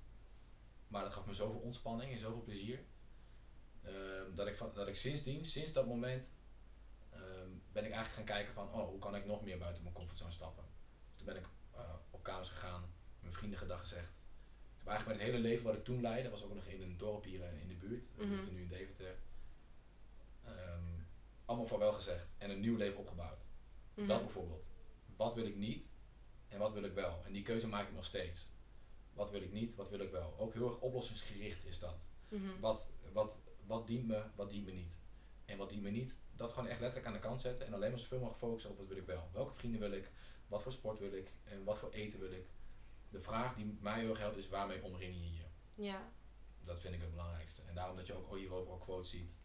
Maar dat gaf me zoveel ontspanning en zoveel plezier. ehm, dat, ik van, dat ik sindsdien, sinds dat moment, ben ik eigenlijk gaan kijken van, oh, hoe kan ik nog meer buiten mijn comfortzone stappen. Dus toen ben ik eh, op kamers gegaan, mijn vrienden gedag gezegd. Ik heb eigenlijk met het hele leven wat ik toen leidde, was ook nog in een dorp hier eh, in de buurt. We zitten nu in Deventer. Ehm, allemaal van wel gezegd en een nieuw leven opgebouwd. Mhm. Dat bijvoorbeeld. Wat wil ik niet en wat wil ik wel? En die keuze maak ik nog steeds. Wat wil ik niet, wat wil ik wel? Ook heel erg oplossingsgericht is dat. Mhm. Wat, wat, wat dient me, wat dient me niet? En wat dient me niet, dat gewoon echt letterlijk aan de kant zetten en alleen maar zoveel mogelijk focussen op wat wil ik wel. Welke vrienden wil ik? Wat voor sport wil ik? En wat voor eten wil ik? De vraag die mij heel erg helpt is waarmee omring je je? Ja. Dat vind ik het belangrijkste. En daarom dat je ook hier overal quotes ziet.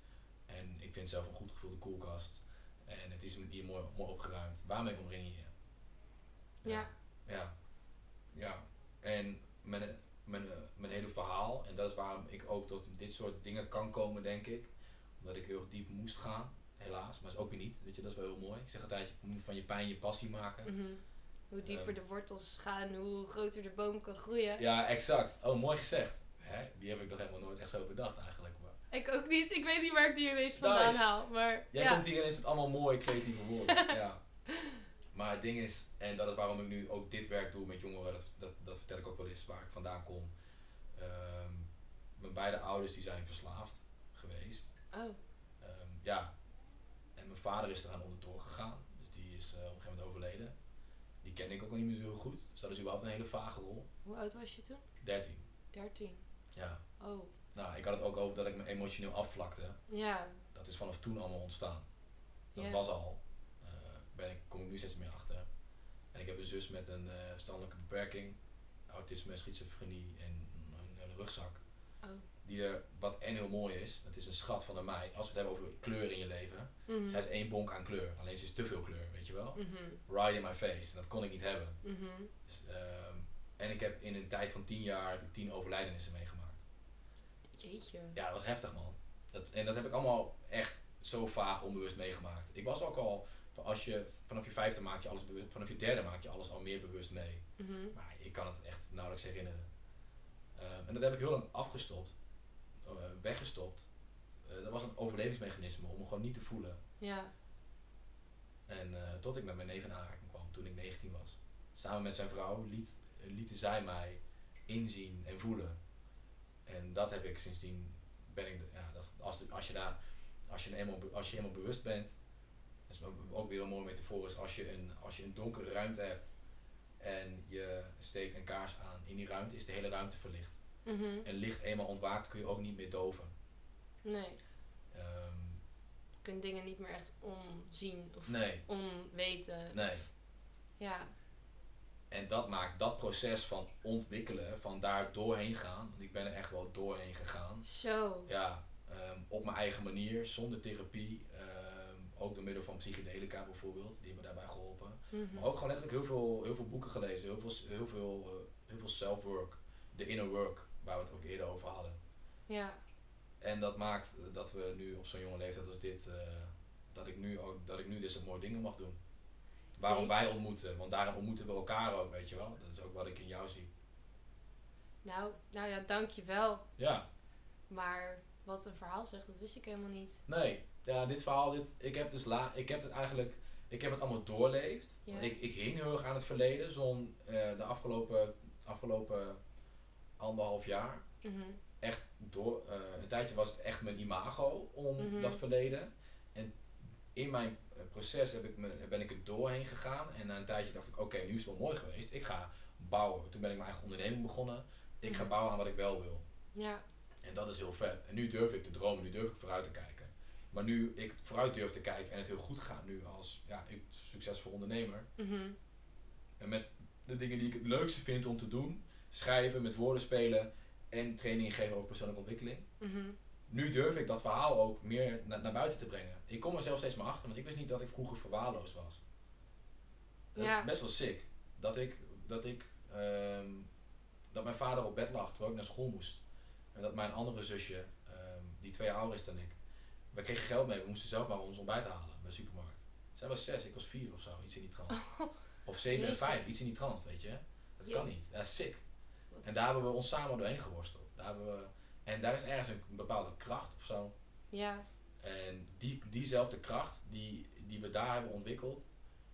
En ik vind zelf een goed gevulde koelkast. En het is hier mooi, mooi opgeruimd. Waarmee omring je je? Ja. Ja. Ja. En mijn, mijn, mijn hele verhaal, en dat is waarom ik ook tot dit soort dingen kan komen, denk ik. Omdat ik heel diep moest gaan, helaas. Maar is ook weer niet. Weet je, dat is wel heel mooi. Ik zeg altijd, je moet van je pijn je passie maken. Mhm. Hoe dieper Ehm. de wortels gaan, hoe groter de boom kan groeien. Ja, exact. Oh, mooi gezegd. Hè? Die heb ik nog helemaal nooit echt zo bedacht eigenlijk. Maar Ik ook niet. Ik weet niet waar ik die ineens vandaan Nice. haal. Maar Jij ja. komt hier ineens met allemaal mooie creatieve woorden. ja. Maar het ding is, en dat is waarom ik nu ook dit werk doe met jongeren, dat, dat, dat vertel ik ook wel eens waar ik vandaan kom. Ehm, mijn beide ouders die zijn verslaafd. Oh. Ehm, ja. En mijn vader is eraan onderdoor gegaan. Dus die is eh, op een gegeven moment overleden. Die kende ik ook nog niet meer zo heel goed. Dus dat is überhaupt een hele vage rol. Hoe oud was je toen? 13. 13. Ja. Oh. Nou, ik had het ook over dat ik me emotioneel afvlakte. Ja. Dat is vanaf toen allemaal ontstaan. Dat Ja. was al. Eh, ben ik, kom ik nu steeds meer achter. En ik heb een zus met een eh, verstandelijke beperking, autisme, schizofrenie en een, hele rugzak. Oh. Die er, wat en heel mooi is, het is een schat van een meid. Als we het hebben over kleur in je leven. Mhm. Zij is één bonk aan kleur, alleen ze is te veel kleur, weet je wel. Mhm. Right in my face. En dat kon ik niet hebben. Mhm. Dus, ehm, en ik heb in een tijd van tien jaar tien overlijdenissen meegemaakt. Jeetje. Ja, dat was heftig man. Dat, en dat heb ik allemaal echt zo vaag onbewust meegemaakt. Ik was ook al, als je, vanaf je vijfde maak je alles bewust, vanaf je derde maak je alles al meer bewust mee. Mhm. Maar ik kan het echt nauwelijks herinneren. Ehm, en dat heb ik heel lang afgestopt, weggestopt. Eh, dat was een overlevingsmechanisme om me gewoon niet te voelen. Ja. En eh, tot ik met mijn neef in aanraking kwam toen ik 19 was. Samen met zijn vrouw liet, lieten zij mij inzien en voelen. En dat heb ik sindsdien, ben ik, ja, dat, als, als je daar, als je eenmaal, als je eenmaal bewust bent, dat is ook, ook weer een mooie metafoor, is als je een, als je een donkere ruimte hebt en je steekt een kaars aan, in die ruimte is de hele ruimte verlicht. Mhm. En licht eenmaal ontwaakt kun je ook niet meer doven. Nee. Ehm, kunt dingen niet meer echt omzien of Nee, onweten. nee. Ja, En dat maakt dat proces van ontwikkelen, van daar doorheen gaan. Want ik ben er echt wel doorheen gegaan. zo. Ja, ehm, op mijn eigen manier, zonder therapie. ehm, ook door middel van psychedelica bijvoorbeeld, die hebben daarbij geholpen. Mhm. Maar ook gewoon letterlijk heel veel, heel veel boeken gelezen, heel veel, heel veel, eh, heel veel self-work, de inner work, waar we het ook eerder over hadden. Ja, En dat maakt dat we nu op zo'n jonge leeftijd als dit, eh, dat, ik nu ook, dat ik nu dit soort mooie dingen mag doen. Waarom wij ontmoeten, want daarin ontmoeten we elkaar ook, weet je wel. Dat is ook wat ik in jou zie. nou, nou ja, dankjewel. Ja, Maar wat een verhaal zegt, dat wist ik helemaal niet. nee, ja, dit verhaal, dit, ik heb dus la, ik heb het eigenlijk, ik heb het allemaal doorleefd. Ja. Ik, ik hing heel erg aan het verleden, zo'n eh, de afgelopen, afgelopen anderhalf jaar. Mhm. echt door. eh, een tijdje was het echt mijn imago om Mhm. dat verleden. En in mijn eh, proces heb ik me, ben ik er doorheen gegaan. En na een tijdje dacht ik, oké, nu is het wel mooi geweest. Ik ga bouwen. Toen ben ik mijn eigen onderneming begonnen. Ik ga Mhm. bouwen aan wat ik wel wil. Ja, En dat is heel vet. En nu durf ik te dromen, nu durf ik vooruit te kijken. Maar nu ik vooruit durf te kijken en het heel goed gaat nu als ja, ik, succesvol ondernemer. mhm. En met de dingen die ik het leukste vind om te doen. Schrijven, met woorden spelen en trainingen geven over persoonlijke ontwikkeling. Mhm. nu durf ik dat verhaal ook meer na- naar buiten te brengen. Ik kom er zelf steeds maar achter, want ik wist niet dat ik vroeger verwaarloosd was. Dat Ja. is best wel sick. Dat ik, dat ik, ehm, dat mijn vader op bed lag terwijl ik naar school moest. En dat mijn andere zusje, ehm, die twee jaar ouder is dan ik, we kregen geld mee, we moesten zelf maar ons ontbijt halen bij de supermarkt. Zij was zes, ik was vier of zo, iets in die trant. Of zeven en vijf, iets in die trant, weet je. Dat kan niet, dat is sick. En daar hebben we ons samen doorheen geworsteld. Daar hebben we, en daar is ergens een bepaalde kracht of zo. Ja, En die, diezelfde kracht die, die we daar hebben ontwikkeld,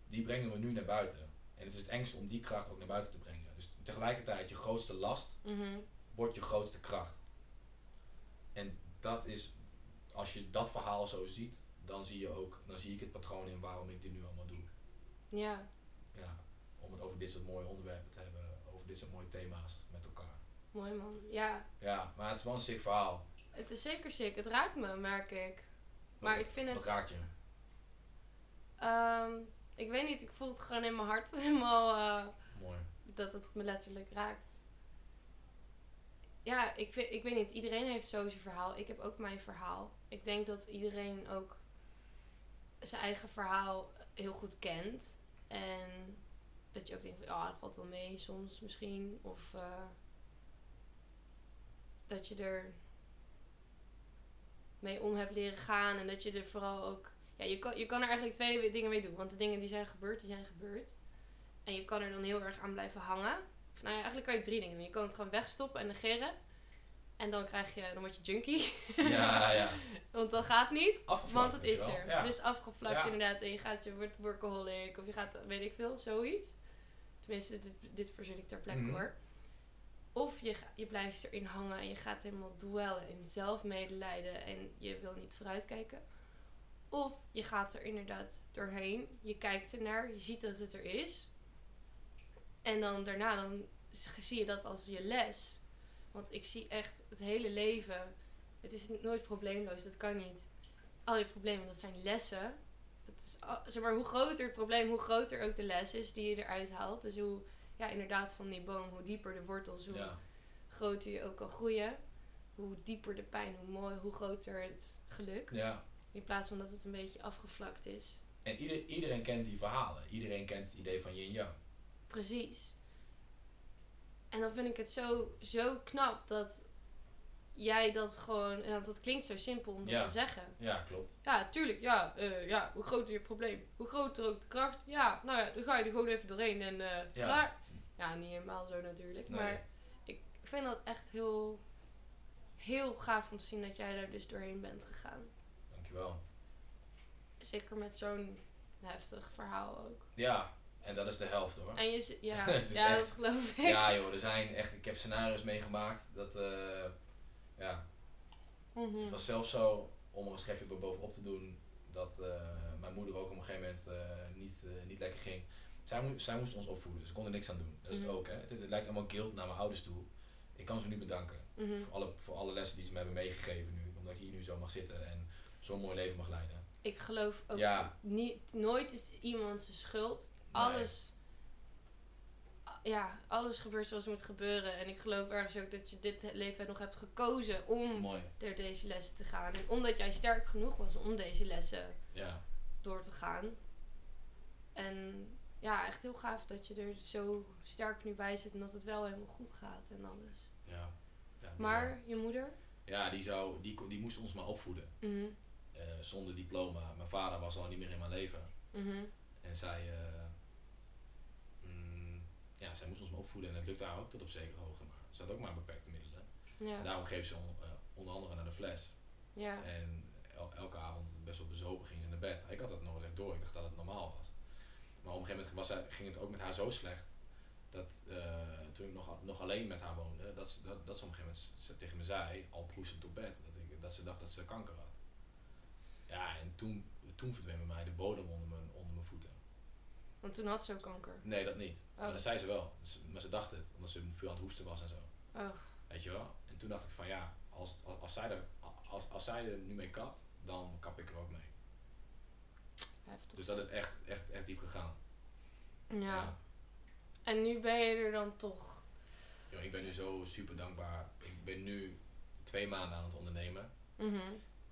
die brengen we nu naar buiten. En het is het engste om die kracht ook naar buiten te brengen. Dus tegelijkertijd je grootste last mhm. wordt je grootste kracht. En dat is, als je dat verhaal zo ziet, dan zie je ook, dan zie ik het patroon in waarom ik dit nu allemaal doe. ja, Ja, om het over dit soort mooie onderwerpen te hebben, over dit soort mooie thema's. Mooi man. Ja, Ja, maar het is wel een sick verhaal. het is zeker sick. Het raakt me, merk ik. Maar Wat- ik vind Wat het, raakt je? ehm, ik weet niet, ik voel het gewoon in mijn hart helemaal eh, Mooi. dat het me letterlijk raakt. Ja, ik, vind, ik weet niet, iedereen heeft zo zijn verhaal. Ik heb ook mijn verhaal. Ik denk dat iedereen ook zijn eigen verhaal heel goed kent. En dat je ook denkt, van, ja, dat valt wel mee soms misschien. Of eh, dat je er mee om hebt leren gaan. En dat je er vooral ook... Ja, je kan, je kan er eigenlijk twee dingen mee doen. Want de dingen die zijn gebeurd, die zijn gebeurd. En je kan er dan heel erg aan blijven hangen. Of, nou ja, eigenlijk kan je drie dingen doen. Je kan het gewoon wegstoppen en negeren. En dan krijg je, dan word je junkie. Ja, ja. Want dat gaat niet. Afgevlakt, Want het is er. Ja. Dus afgevlakt Ja. inderdaad. En je gaat, je wordt workaholic. Of je gaat, weet ik veel, zoiets. Tenminste, dit, dit verzin ik ter plekke Mhm. hoor. Of je, je blijft erin hangen en je gaat helemaal dwellen in zelfmedelijden en je wil niet vooruitkijken. Of je gaat er inderdaad doorheen, je kijkt ernaar, je ziet dat het er is. En dan daarna dan zie je dat als je les. Want ik zie echt het hele leven, het is nooit probleemloos, dat kan niet. Al je problemen, dat zijn lessen. Het is, zeg maar, hoe groter het probleem, hoe groter ook de les is die je eruit haalt. Dus hoe, ja, inderdaad, van die boom, hoe dieper de wortels, hoe Ja. groter je ook kan groeien. Hoe dieper de pijn, hoe mooi, hoe groter het geluk. ja. In plaats van dat het een beetje afgevlakt is. En ieder, iedereen kent die verhalen. Iedereen kent het idee van yin yang. Precies. En dan vind ik het zo, zo knap dat jij dat gewoon... Want dat klinkt zo simpel om dat Ja. te zeggen. Ja, klopt. Ja, tuurlijk. Ja, eh, ja, hoe groter je probleem, hoe groter ook de kracht. Ja, nou ja, dan ga je er gewoon even doorheen en eh Ja. klaar. Ja, niet helemaal zo natuurlijk. Nee. Maar ik vind dat echt heel, heel gaaf om te zien dat jij daar dus doorheen bent gegaan. Dankjewel. Zeker met zo'n heftig verhaal ook. Ja, en dat is de helft hoor. En je, ja, ja echt- dat geloof ik. Ja joh, er zijn echt, ik heb scenario's meegemaakt. Dat, eh, ja, Mhm. het was zelfs zo, om er een schepje bovenop te doen, dat eh, mijn moeder ook op een gegeven moment eh, niet, niet lekker ging. Zij, moest zij moest ons opvoeden, ze kon er niks aan doen. Dat is Mhm. het ook hè. Het, het lijkt allemaal guilt naar mijn ouders toe. Ik kan ze nu bedanken. Mhm. Voor, alle, voor alle lessen die ze me hebben meegegeven nu. Omdat ik hier nu zo mag zitten en zo'n mooi leven mag leiden. ik geloof ook Ja. niet, nooit is iemand zijn schuld. Nee. Alles, ja, alles gebeurt zoals het moet gebeuren. En ik geloof ergens ook dat je dit leven nog hebt gekozen om Mooi. door deze lessen te gaan. En omdat jij sterk genoeg was om deze lessen Ja. door te gaan. En ja, echt heel gaaf dat je er zo sterk nu bij zit en dat het wel helemaal goed gaat en alles. Ja. ja. Maar je moeder? Ja, die, zou, die, die moest ons maar opvoeden. Mhm, eh, zonder diploma. Mijn vader was al niet meer in mijn leven. mhm, En zij, eh, mm, ja, zij moest ons maar opvoeden en het lukte haar ook tot op zekere hoogte. Maar ze had ook maar beperkte middelen. En Ja, daarom greep ze on- eh, onder andere naar de fles. ja, En el- elke avond best wel bezopen ging ze naar bed. Ik had dat nooit echt door. Ik dacht dat het normaal was. Maar op een gegeven moment was ging het ook met haar zo slecht. Dat eh, toen ik nog, nog alleen met haar woonde, dat, ze- dat, dat ze op een gegeven moment ze tegen me zei, al proestend op bed, dat, ik, dat ze dacht dat ze kanker had. Ja, en toen, toen verdween bij mij de bodem onder mijn, onder mijn voeten. want toen had ze ook kanker. Nee, dat niet. Maar Oh. dat zei ze wel. Dus- Maar ze dacht het, omdat ze veel aan het hoesten was en zo. Oh, Weet je wel? En toen dacht ik van ja, als, als, als, zij, er, als, als zij er nu mee kapt, dan kap ik er ook mee. Heftig. Dus dat is echt, echt, echt diep gegaan. Ja. En nu ben je er dan toch. Ja, ik ben nu zo super dankbaar. Ik ben nu twee maanden aan het ondernemen. Mhm,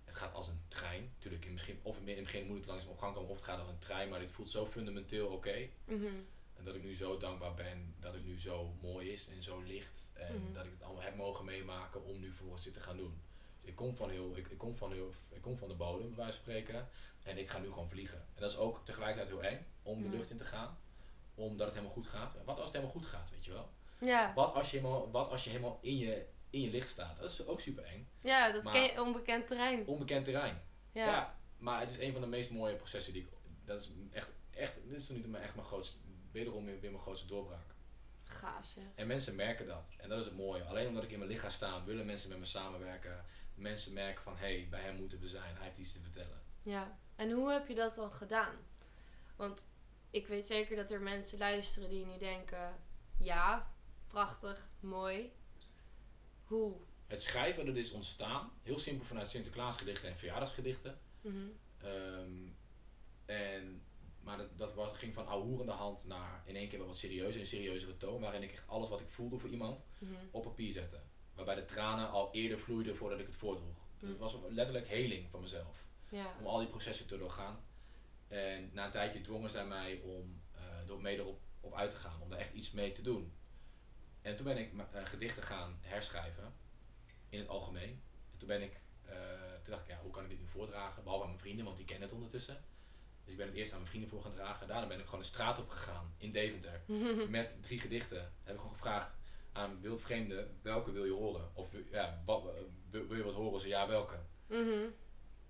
Het gaat als een trein. Tuurlijk, in, misschien, of in het begin moet het langzaam op gang komen of het gaat als een trein. Maar dit voelt zo fundamenteel oké. mhm, En dat ik nu zo dankbaar ben dat het nu zo mooi is en zo licht. En Mhm. dat ik het allemaal heb mogen meemaken om nu volgens dit te gaan doen. Ik kom van, heel, ik, ik, kom van heel, ik kom van de bodem, bij wijze van spreken. En ik ga nu gewoon vliegen. En dat is ook tegelijkertijd heel eng om de lucht in te gaan. Omdat het helemaal goed gaat. Wat als het helemaal goed gaat, weet je wel? Ja, Wat als je helemaal, wat als je helemaal in, je, in je licht staat? Dat is ook super eng. ja dat Maar- ken je onbekend terrein. Onbekend terrein. Ja. Ja. maar het is een van de meest mooie processen die ik. Dat is echt, echt dit is niet mijn, echt mijn grootste. Wederom weer, weer mijn grootste doorbraak. Gaaf zeg. En mensen merken dat. En dat is het mooie. Alleen omdat ik in mijn lichaam sta, willen mensen met me samenwerken. Mensen merken van hé, hey, bij hem moeten we zijn. Hij heeft iets te vertellen. Ja. En hoe heb je dat dan gedaan? Want ik weet zeker dat er mensen luisteren die nu denken: ja, prachtig, mooi. Hoe? Het schrijven dat is ontstaan. Heel simpel vanuit Sinterklaasgedichten en verjaardagsgedichten. Mhm, Ehm, en, maar dat, dat was, ging van ouwehoerende hand naar in één keer wel wat serieuzer, een serieuzere toon. Waarin ik echt alles wat ik voelde voor iemand mhm, op papier zette. Waarbij de tranen al eerder vloeiden voordat ik het voordroeg. Dus het Mm. was letterlijk heling van mezelf. Ja. Om al die processen te doorgaan. En na een tijdje dwongen zij mij om eh er mee erop op uit te gaan. Om daar echt iets mee te doen. En toen ben ik eh, gedichten gaan herschrijven. In het algemeen. En toen ben ik, eh, toen dacht ik, ja, hoe kan ik dit nu voordragen? Behalve aan mijn vrienden, want die kennen het ondertussen. Dus ik ben het eerst aan mijn vrienden voor gaan dragen. Daarna ben ik gewoon de straat op gegaan in Deventer. Met drie gedichten. Heb ik gewoon gevraagd aan wildvreemden, welke wil je horen? Of ja, wat, eh, wil, je wat horen? Zo ja, welke? Mhm,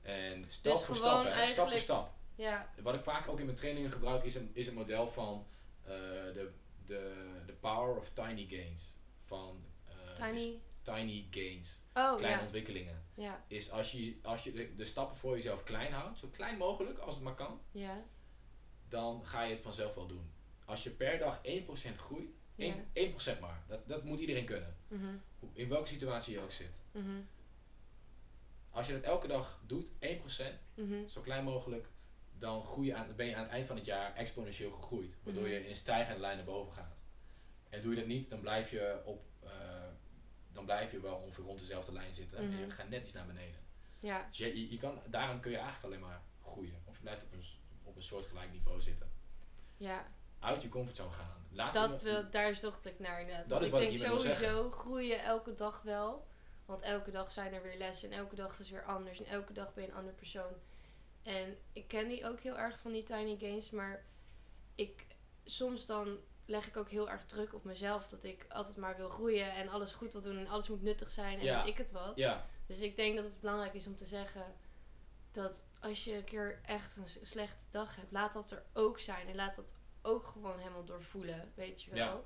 En stap Dus voor stap, hè, stap voor stap. Ja. Wat ik vaak ook in mijn trainingen gebruik is een, is een model van eh, de, de, de power of tiny gains. Van eh, dus Tiny. tiny gains, Oh kleine ja. ontwikkelingen. Ja. Is als je, als je de, de stappen voor jezelf klein houdt, zo klein mogelijk als het maar kan, Ja. dan ga je het vanzelf wel doen. Als je per dag 1% groeit, Ja. 1%, 1% maar, dat, dat moet iedereen kunnen. Mhm, In welke situatie je ook zit. mhm, Als je dat elke dag doet, 1%, mhm. zo klein mogelijk, dan groei je aan, ben je aan het eind van het jaar exponentieel gegroeid. Waardoor je in een stijgende lijn naar boven gaat. En doe je dat niet, dan blijf je, op, eh, dan blijf je wel ongeveer rond dezelfde lijn zitten. En je gaat net iets naar beneden. Ja. Dus je, je, je kan, daarom kun je eigenlijk alleen maar groeien. Of je blijft op een, op een soortgelijk niveau zitten. Ja. Uit je comfortzone gaan. Dat wil, daar zocht ik naar. Dat is wat ik denk sowieso groeien elke dag wel. Want elke dag zijn er weer lessen en elke dag is weer anders. En elke dag ben je een andere persoon. En ik ken die ook heel erg van die tiny gains. Maar ik, soms dan leg ik ook heel erg druk op mezelf. Dat ik altijd maar wil groeien en alles goed wil doen. En alles moet nuttig zijn en Ja. ik het wat. Ja, Dus ik denk dat het belangrijk is om te zeggen dat als je een keer echt een slechte dag hebt, laat dat er ook zijn. En laat dat ook gewoon helemaal doorvoelen, weet je wel. Ja.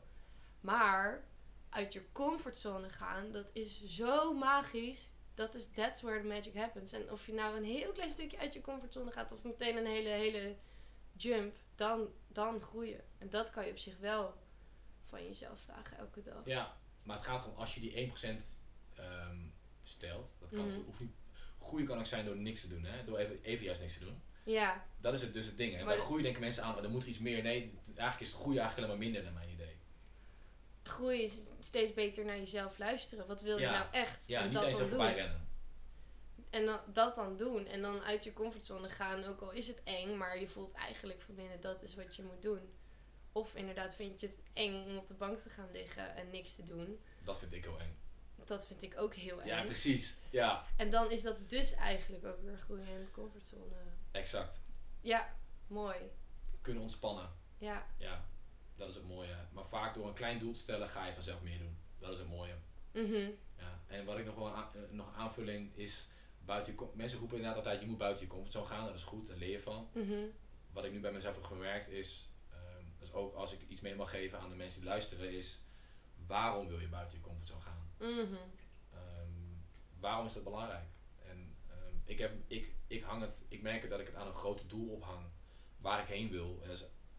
Maar uit je comfortzone gaan, dat is zo magisch. Dat is, that's where the magic happens. En of je nou een heel klein stukje uit je comfortzone gaat of meteen een hele, hele jump, dan, dan groeien. En dat kan je op zich wel van jezelf vragen elke dag. ja, maar het gaat erom als je die 1% ehm, stelt. Dat kan, Mhm. hoeft niet, groei kan ook zijn door niks te doen, hè? door even, even juist niks te doen. Ja, Dat is het dus het ding. Hè? Maar Bij de- groei denken mensen aan, oh, er moet er iets meer. Nee, eigenlijk is het groei eigenlijk alleen maar minder naar mijn idee. groei is steeds beter naar jezelf luisteren. Wat wil je Ja. nou echt? Ja, en niet dat eens dan voorbij doen. rennen. En dan, dat dan doen. En dan uit je comfortzone gaan. Ook al is het eng, maar je voelt eigenlijk van binnen dat is wat je moet doen. Of inderdaad vind je het eng om op de bank te gaan liggen en niks te doen. Dat vind ik heel eng. Dat vind ik ook heel eng. Ja, precies. Ja, en dan is dat dus eigenlijk ook weer groeien in de comfortzone. Exact. Ja, mooi. Kunnen ontspannen. Ja, Ja, dat is het mooie. Maar vaak door een klein doel te stellen ga je vanzelf meer doen. Dat is het mooie. mhm. Ja. En wat ik nog wel aan, eh, nog aanvulling is, buiten je, mensen roepen inderdaad altijd, je moet buiten je comfortzone gaan. Dat is goed, daar leer je van. Mhm. Wat ik nu bij mezelf heb gemerkt is, dus ook als ik iets mee mag geven aan de mensen die luisteren, is waarom wil je buiten je comfortzone gaan? Mhm. Ehm, waarom is dat belangrijk? Ik, heb, ik, ik, hang het, ik merk het dat ik het aan een groot doel ophang waar ik heen wil. En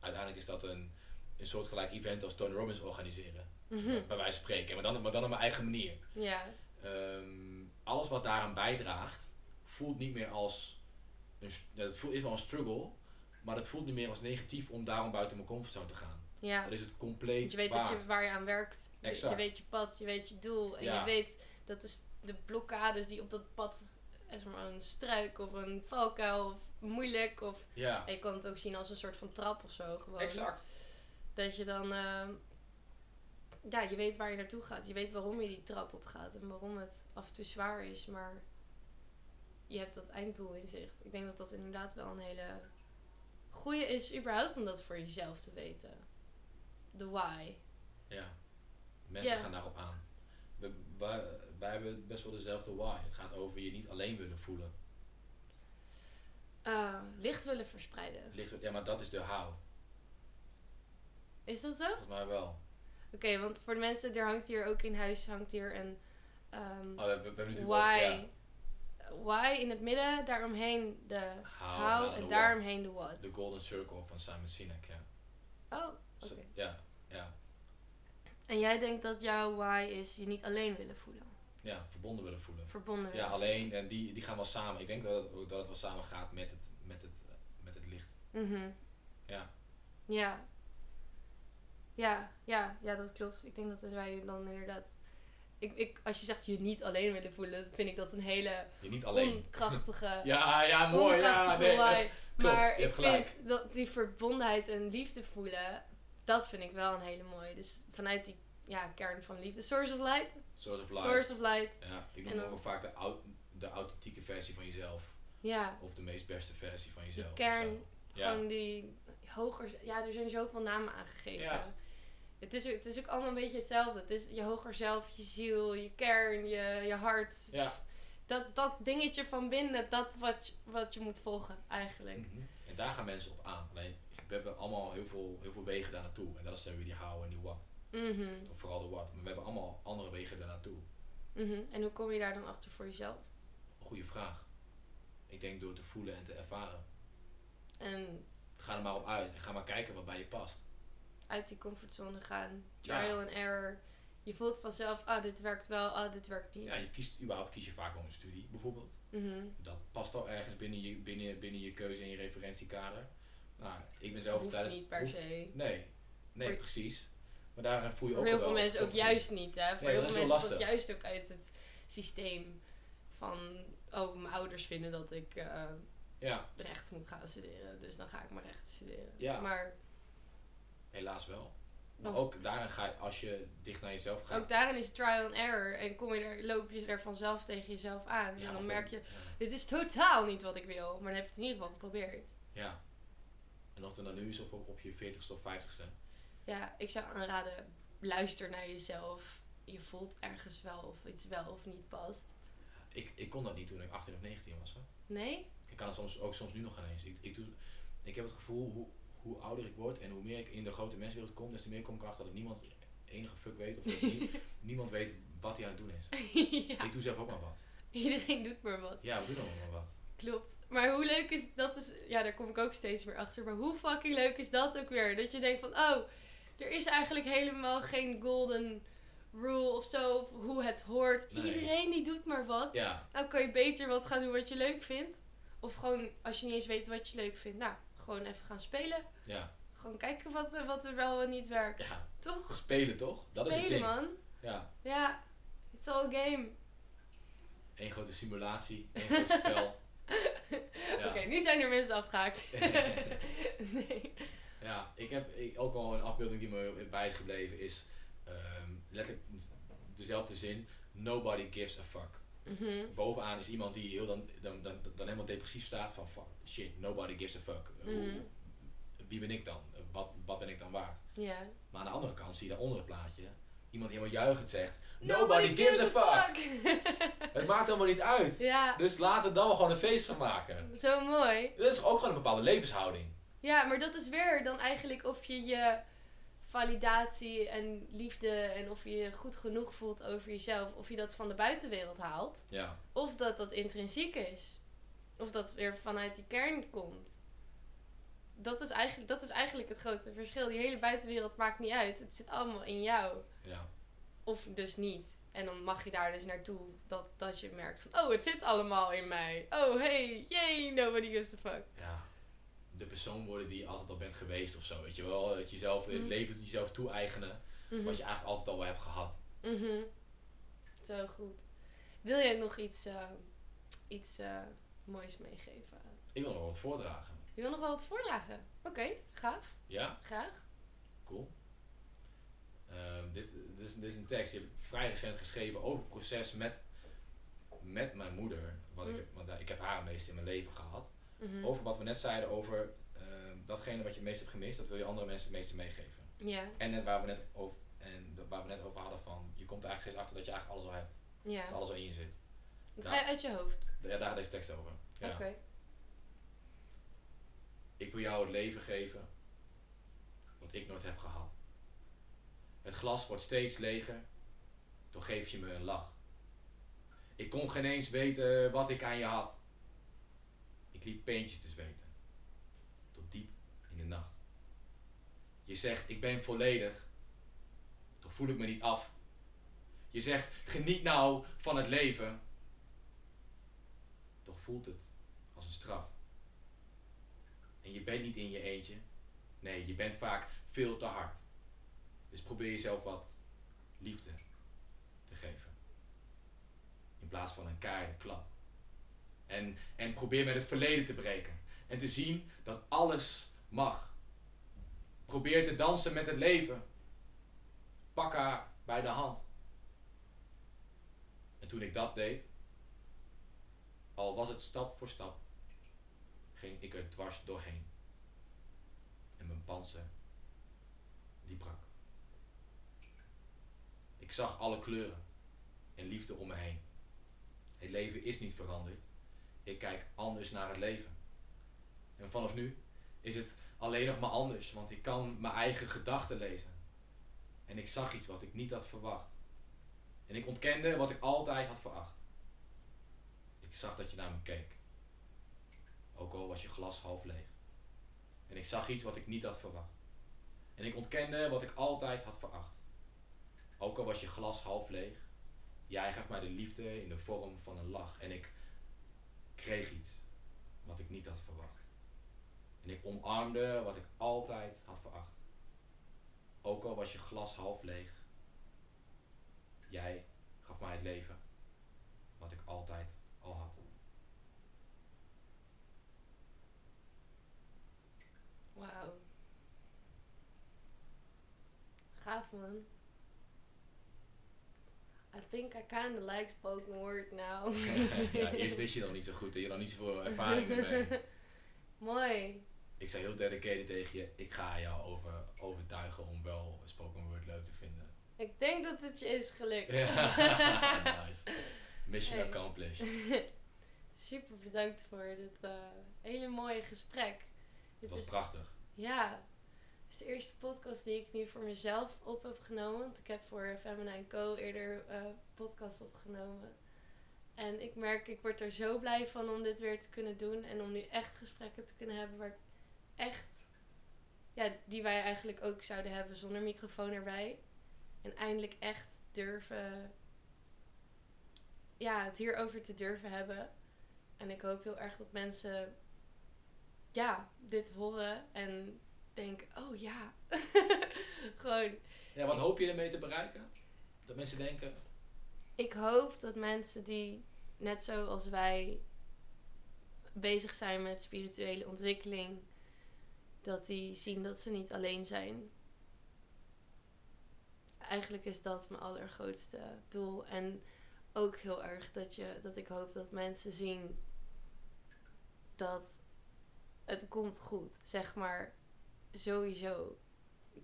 uiteindelijk is dat een, een soortgelijk event als Tony Robbins organiseren. Mhm. Bij wijze van spreken. Maar dan, maar dan op mijn eigen manier. Ja, Ehm, alles wat daaraan bijdraagt, voelt niet meer als. Een, het voelt, is wel een struggle, maar het voelt niet meer als negatief om daarom buiten mijn comfortzone te gaan. ja. Dat is het compleet. Want je weet waard. dat je, waar je aan werkt. Je, Exact. je weet je pad, je weet je doel. En Ja. je weet dat is de blokkades die op dat pad, maar een struik of een valkuil of moeilijk. Of, Ja, je kan het ook zien als een soort van trap of zo. Gewoon. exact. Dat je dan, ehm, ja, je weet waar je naartoe gaat. Je weet waarom je die trap op gaat en waarom het af en toe zwaar is. Maar je hebt dat einddoel in zicht. Ik denk dat dat inderdaad wel een hele goede is, überhaupt om dat voor jezelf te weten. De why. Ja. Mensen Ja. gaan daarop aan. We, wij hebben best wel dezelfde why. Het gaat over je niet alleen willen voelen. Eh, licht willen verspreiden. Ligt, ja, maar dat is de how. Is dat zo? Volgens mij wel. Oké, want voor de mensen, er hangt hier ook in huis hangt hier een Oh, we, why. ook, ja, Why in het midden, daaromheen de How, how, en daaromheen de what. de golden circle van Simon Sinek. Ja. Oh, oké. ja, ja, En jij denkt dat jouw why is je niet alleen willen voelen. Ja, verbonden willen voelen. Verbonden Ja, alleen, en die, die gaan wel samen. Ik denk dat het, ook- dat het wel samen gaat met het, met het, met het licht. Mhm. Ja. Ja. Ja, ja, ja, dat klopt. Ik denk dat wij dan inderdaad... Ik, ik, als je zegt je niet alleen willen voelen, vind ik dat een hele Je niet alleen. onkrachtige... Ja, ja, mooi. Ja, nee, eh, klopt, maar ik gelijk. vind dat die verbondenheid en liefde voelen, dat vind ik wel een hele mooie. Dus vanuit die ja, kern van liefde. Source of light. Source of life. Source of light. Ja, ik noem ook vaak de, de authentieke versie van jezelf. Ja, Of de meest beste versie van jezelf. of kern. Ja. Gewoon die hoger... Ja, er zijn zoveel namen aangegeven. Ja. Het is, het is ook allemaal een beetje hetzelfde. Het is je hoger zelf, je ziel, je kern, je, je hart. Ja. Dat, dat dingetje van binnen, dat wat, je- wat je moet volgen eigenlijk. Mhm. En daar gaan mensen op aan. Alleen, we hebben allemaal heel veel, heel veel wegen daar naartoe. En dat is dan weer die how en die what. Of vooral de what. Maar we hebben allemaal andere wegen daar naartoe. mhm. En hoe kom je daar dan achter voor jezelf? Goeie vraag. Ik denk door te voelen en te ervaren. En Ga er maar op uit en ga maar kijken wat bij je past. uit die comfortzone gaan. Ja. Trial and error. Je voelt vanzelf, ah, dit werkt wel, ah, dit werkt niet. Ja, je kiest, überhaupt kies je vaak wel een studie bijvoorbeeld. Mhm. Dat past al ergens binnen je, binnen, binnen je keuze en je referentiekader. Nou, ik ben zelf Hoeft tijdens... niet per hoeft- se. Nee, nee Voor- precies. Maar daar voel je Voor ook heel wel veel mensen ook juist niet, hè. Voor Nee, heel veel mensen lastig. juist ook uit het systeem van... Oh, mijn ouders vinden dat ik eh, Ja, recht moet gaan studeren. Dus dan ga ik maar recht studeren. Ja. Maar helaas wel. Maar ook daarin ga je, als je dicht naar jezelf gaat... ook daarin is trial and error. En kom je er, loop je er vanzelf tegen jezelf aan. Ja, en dan merk je, Ja. dit is totaal niet wat ik wil. Maar dan heb je het in ieder geval geprobeerd. ja. En of het dan nu is of op, op je 40ste of 50ste. Ja, ik zou aanraden, luister naar jezelf. Je voelt ergens wel of iets wel of niet past. Ik, ik kon dat niet toen ik 18 of 19 was. Hè. Nee? Ik kan het soms, ook soms nu nog geen eens. Ik, ik, doe, ik heb het gevoel, hoe, hoe ouder ik word en hoe meer ik in de grote mensenwereld kom, des te meer kom ik erachter dat niemand enige fuck weet. Of dat nie- niemand weet wat hij aan het doen is. ja, Ik doe zelf ook maar wat. iedereen doet maar wat. Ja, we doen allemaal maar wat. Klopt. Maar hoe leuk is dat? Is, ja, daar kom ik ook steeds weer achter. Maar hoe fucking leuk is dat ook weer? Dat je denkt van, oh, er is eigenlijk helemaal geen golden rule of zo, of hoe het hoort. Nee. Iedereen die doet maar wat. Ja, Nou kan je beter wat gaan doen wat je leuk vindt. Of gewoon, als je niet eens weet wat je leuk vindt, nou, gewoon even gaan spelen. ja, Gewoon kijken wat, er- wat er wel en niet werkt. ja. Toch? Spelen toch? Dat is het Spelen, ding. man. Ja, Ja, it's all game. één grote simulatie, één groot spel. Ja. Oké, nu zijn er mensen afgehaakt. nee. Ja, ik heb ik, ook al een afbeelding die me bij is gebleven is ehm, letterlijk dezelfde zin. Nobody gives a fuck. Mhm. Bovenaan is iemand die heel dan, dan, dan, dan helemaal depressief staat van fuck, shit, nobody gives a fuck. Hoe- Mhm. Wie ben ik dan? Wat, wat ben ik dan waard? Maar aan de andere kant zie je daaronder het plaatje iemand helemaal juichend zegt Nobody, gives a fuck. Het maakt allemaal niet uit. ja, Dus laten we dan wel gewoon een feest van maken. zo mooi. Dat is ook gewoon een bepaalde levenshouding. Ja, maar dat is weer dan eigenlijk of je je validatie en liefde en of je je goed genoeg voelt over jezelf, of je dat van de buitenwereld haalt, Ja, of dat dat intrinsiek is. Of dat weer vanuit die kern komt. Dat is, eigenlijk, dat is eigenlijk het grote verschil. Die hele buitenwereld maakt niet uit. Het zit allemaal in jou. ja. Of dus niet. En dan mag je daar dus naartoe dat, dat je merkt van... Oh, het zit allemaal in mij. Oh, hey, yay, nobody gives a fuck. ja. De persoon worden die je altijd al bent geweest of zo. Weet je wel, dat je zelf het Mhm. leven jezelf toe-eigenen. Mhm. Wat je eigenlijk altijd al wel hebt gehad. Mhm. Zo goed. Wil jij nog iets, eh, iets eh, moois meegeven? Ik wil nog wat voordragen. Je wil nog wel wat voordragen? Oké, gaaf. Ja, Graag. cool. Ehm, dit, dit, is, dit is een tekst die heb ik vrij recent geschreven over het proces met, met mijn moeder. Wat Mm. ik, want eh, ik heb haar het meest in mijn leven gehad. Mhm. Over wat we net zeiden over ehm, datgene wat je het meest hebt gemist, dat wil je andere mensen het meeste meegeven. Ja, En net waar we net over, en waar we net over hadden van, je komt er eigenlijk steeds achter dat je eigenlijk alles al hebt. Dat alles al in je zit. Dat ga je uit je hoofd. Ja, daar gaat deze tekst over. Ja. Oké. Ik wil jou het leven geven wat ik nooit heb gehad. Het glas wordt steeds leger, toch geef je me een lach. Ik kon geen eens weten wat ik aan je had. Ik liep peentjes te zweten, tot diep in de nacht. Je zegt, ik ben volledig, toch voel ik me niet af. Je zegt, geniet nou van het leven, toch voelt het als een straf. En je bent niet in je eentje. Nee, je bent vaak veel te hard. Dus probeer jezelf wat liefde te geven. In plaats van een keiharde klap. En, en probeer met het verleden te breken. En te zien dat alles mag. Probeer te dansen met het leven. Pak haar bij de hand. En toen ik dat deed, al was het stap voor stap, ging ik er dwars doorheen. En mijn panzer, die brak. Ik zag alle kleuren en liefde om me heen. Het leven is niet veranderd. Ik kijk anders naar het leven. En vanaf nu is het alleen nog maar anders, want ik kan mijn eigen gedachten lezen. En ik zag iets wat ik niet had verwacht. En ik ontkende wat ik altijd had veracht. Ik zag dat je naar me keek. Ook al was je glas half leeg. En ik zag iets wat ik niet had verwacht. En ik ontkende wat ik altijd had veracht. Ook al was je glas half leeg. Jij gaf mij de liefde in de vorm van een lach. En ik kreeg iets wat ik niet had verwacht. En ik omarmde wat ik altijd had veracht. Ook al was je glas half leeg. Jij gaf mij het leven wat ik altijd al had. Wauw. Gaaf man. I think I kinda like spoken word now. ja, eerst wist je dan niet zo goed en je had niet zoveel ervaring ermee. Mooi. Ik zei heel dedicated tegen je, ik ga jou over, overtuigen om wel spoken word leuk te vinden. Ik denk dat het je is gelukt. Ja, nice. Mission Hey. accomplished. Super bedankt voor dit eh, hele mooie gesprek. Het was is, prachtig. ja, is de eerste podcast die ik nu voor mezelf op heb genomen. Want ik heb voor Feminine Co. eerder eh podcasts opgenomen. En ik merk, ik word er zo blij van om dit weer te kunnen doen. En om nu echt gesprekken te kunnen hebben waar ik echt, ja, die wij eigenlijk ook zouden hebben zonder microfoon erbij. En eindelijk echt durven. Ja, het hierover te durven hebben. En ik hoop heel erg dat mensen. Ja, dit horen en denken: oh ja. Gewoon. Ja, wat hoop je ermee te bereiken? Dat mensen denken. Ik hoop dat mensen die, net zoals wij, bezig zijn met spirituele ontwikkeling, dat die zien dat ze niet alleen zijn. Eigenlijk is dat mijn allergrootste doel. En ook heel erg dat, je, dat ik hoop dat mensen zien dat het komt goed. Zeg maar sowieso.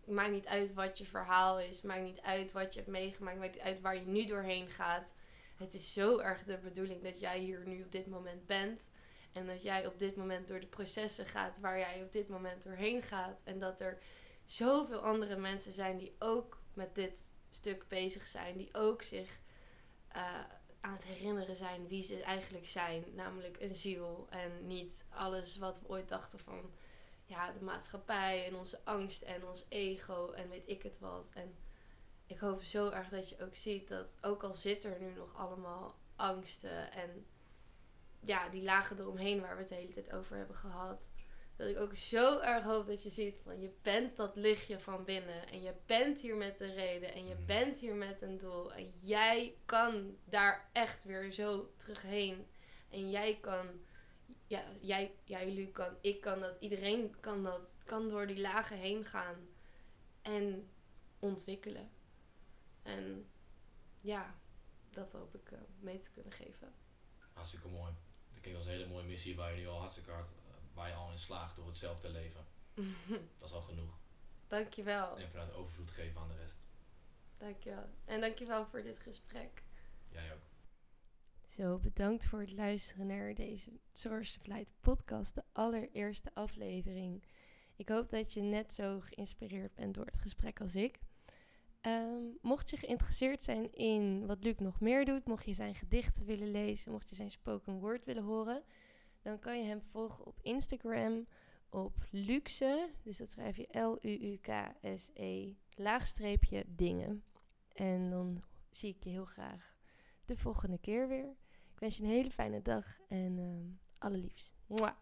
Maakt niet uit wat je verhaal is. Maakt niet uit wat je hebt meegemaakt. Maakt niet uit waar je nu doorheen gaat. Het is zo erg de bedoeling dat jij hier nu op dit moment bent. En dat jij op dit moment door de processen gaat waar jij op dit moment doorheen gaat. En dat er zoveel andere mensen zijn die ook met dit stuk bezig zijn. Die ook zich uh, aan het herinneren zijn wie ze eigenlijk zijn. Namelijk een ziel. En niet alles wat we ooit dachten van ja, de maatschappij en onze angst en ons ego en weet ik het wat. En ik hoop zo erg dat je ook ziet dat ook al zit er nu nog allemaal angsten en ja, die lagen eromheen waar we het de hele tijd over hebben gehad. Dat ik ook zo erg hoop dat je ziet van je bent dat lichtje van binnen. En je bent hier met een reden. En je Mhm. bent hier met een doel. En jij kan daar echt weer zo terug heen. En jij kan, ja, jij, jij, jullie kan, ik kan dat, iedereen kan dat. Kan door die lagen heen gaan. En ontwikkelen. En ja, dat hoop ik eh, mee te kunnen geven. Hartstikke mooi. Dat klinkt als een hele mooie missie waar je nu al hartstikke hard, eh, waar je al in slaagt door het zelf te leven. Dat is al genoeg. Dankjewel. En vanuit overvloed geven aan de rest. Dankjewel. En dankjewel voor dit gesprek. Jij ook. Zo, bedankt voor het luisteren naar deze Source of Light podcast, de allereerste aflevering. Ik hoop dat je net zo geïnspireerd bent door het gesprek als ik. Ehm, mocht je geïnteresseerd zijn in wat Luc nog meer doet, mocht je zijn gedichten willen lezen, mocht je zijn spoken word willen horen, dan kan je hem volgen op Instagram op Luxe, dus dat schrijf je L-U-U-K-S-E, laagstreepje dingen. En dan zie ik je heel graag de volgende keer weer. Ik wens je een hele fijne dag en ehm allerliefst. Mwah.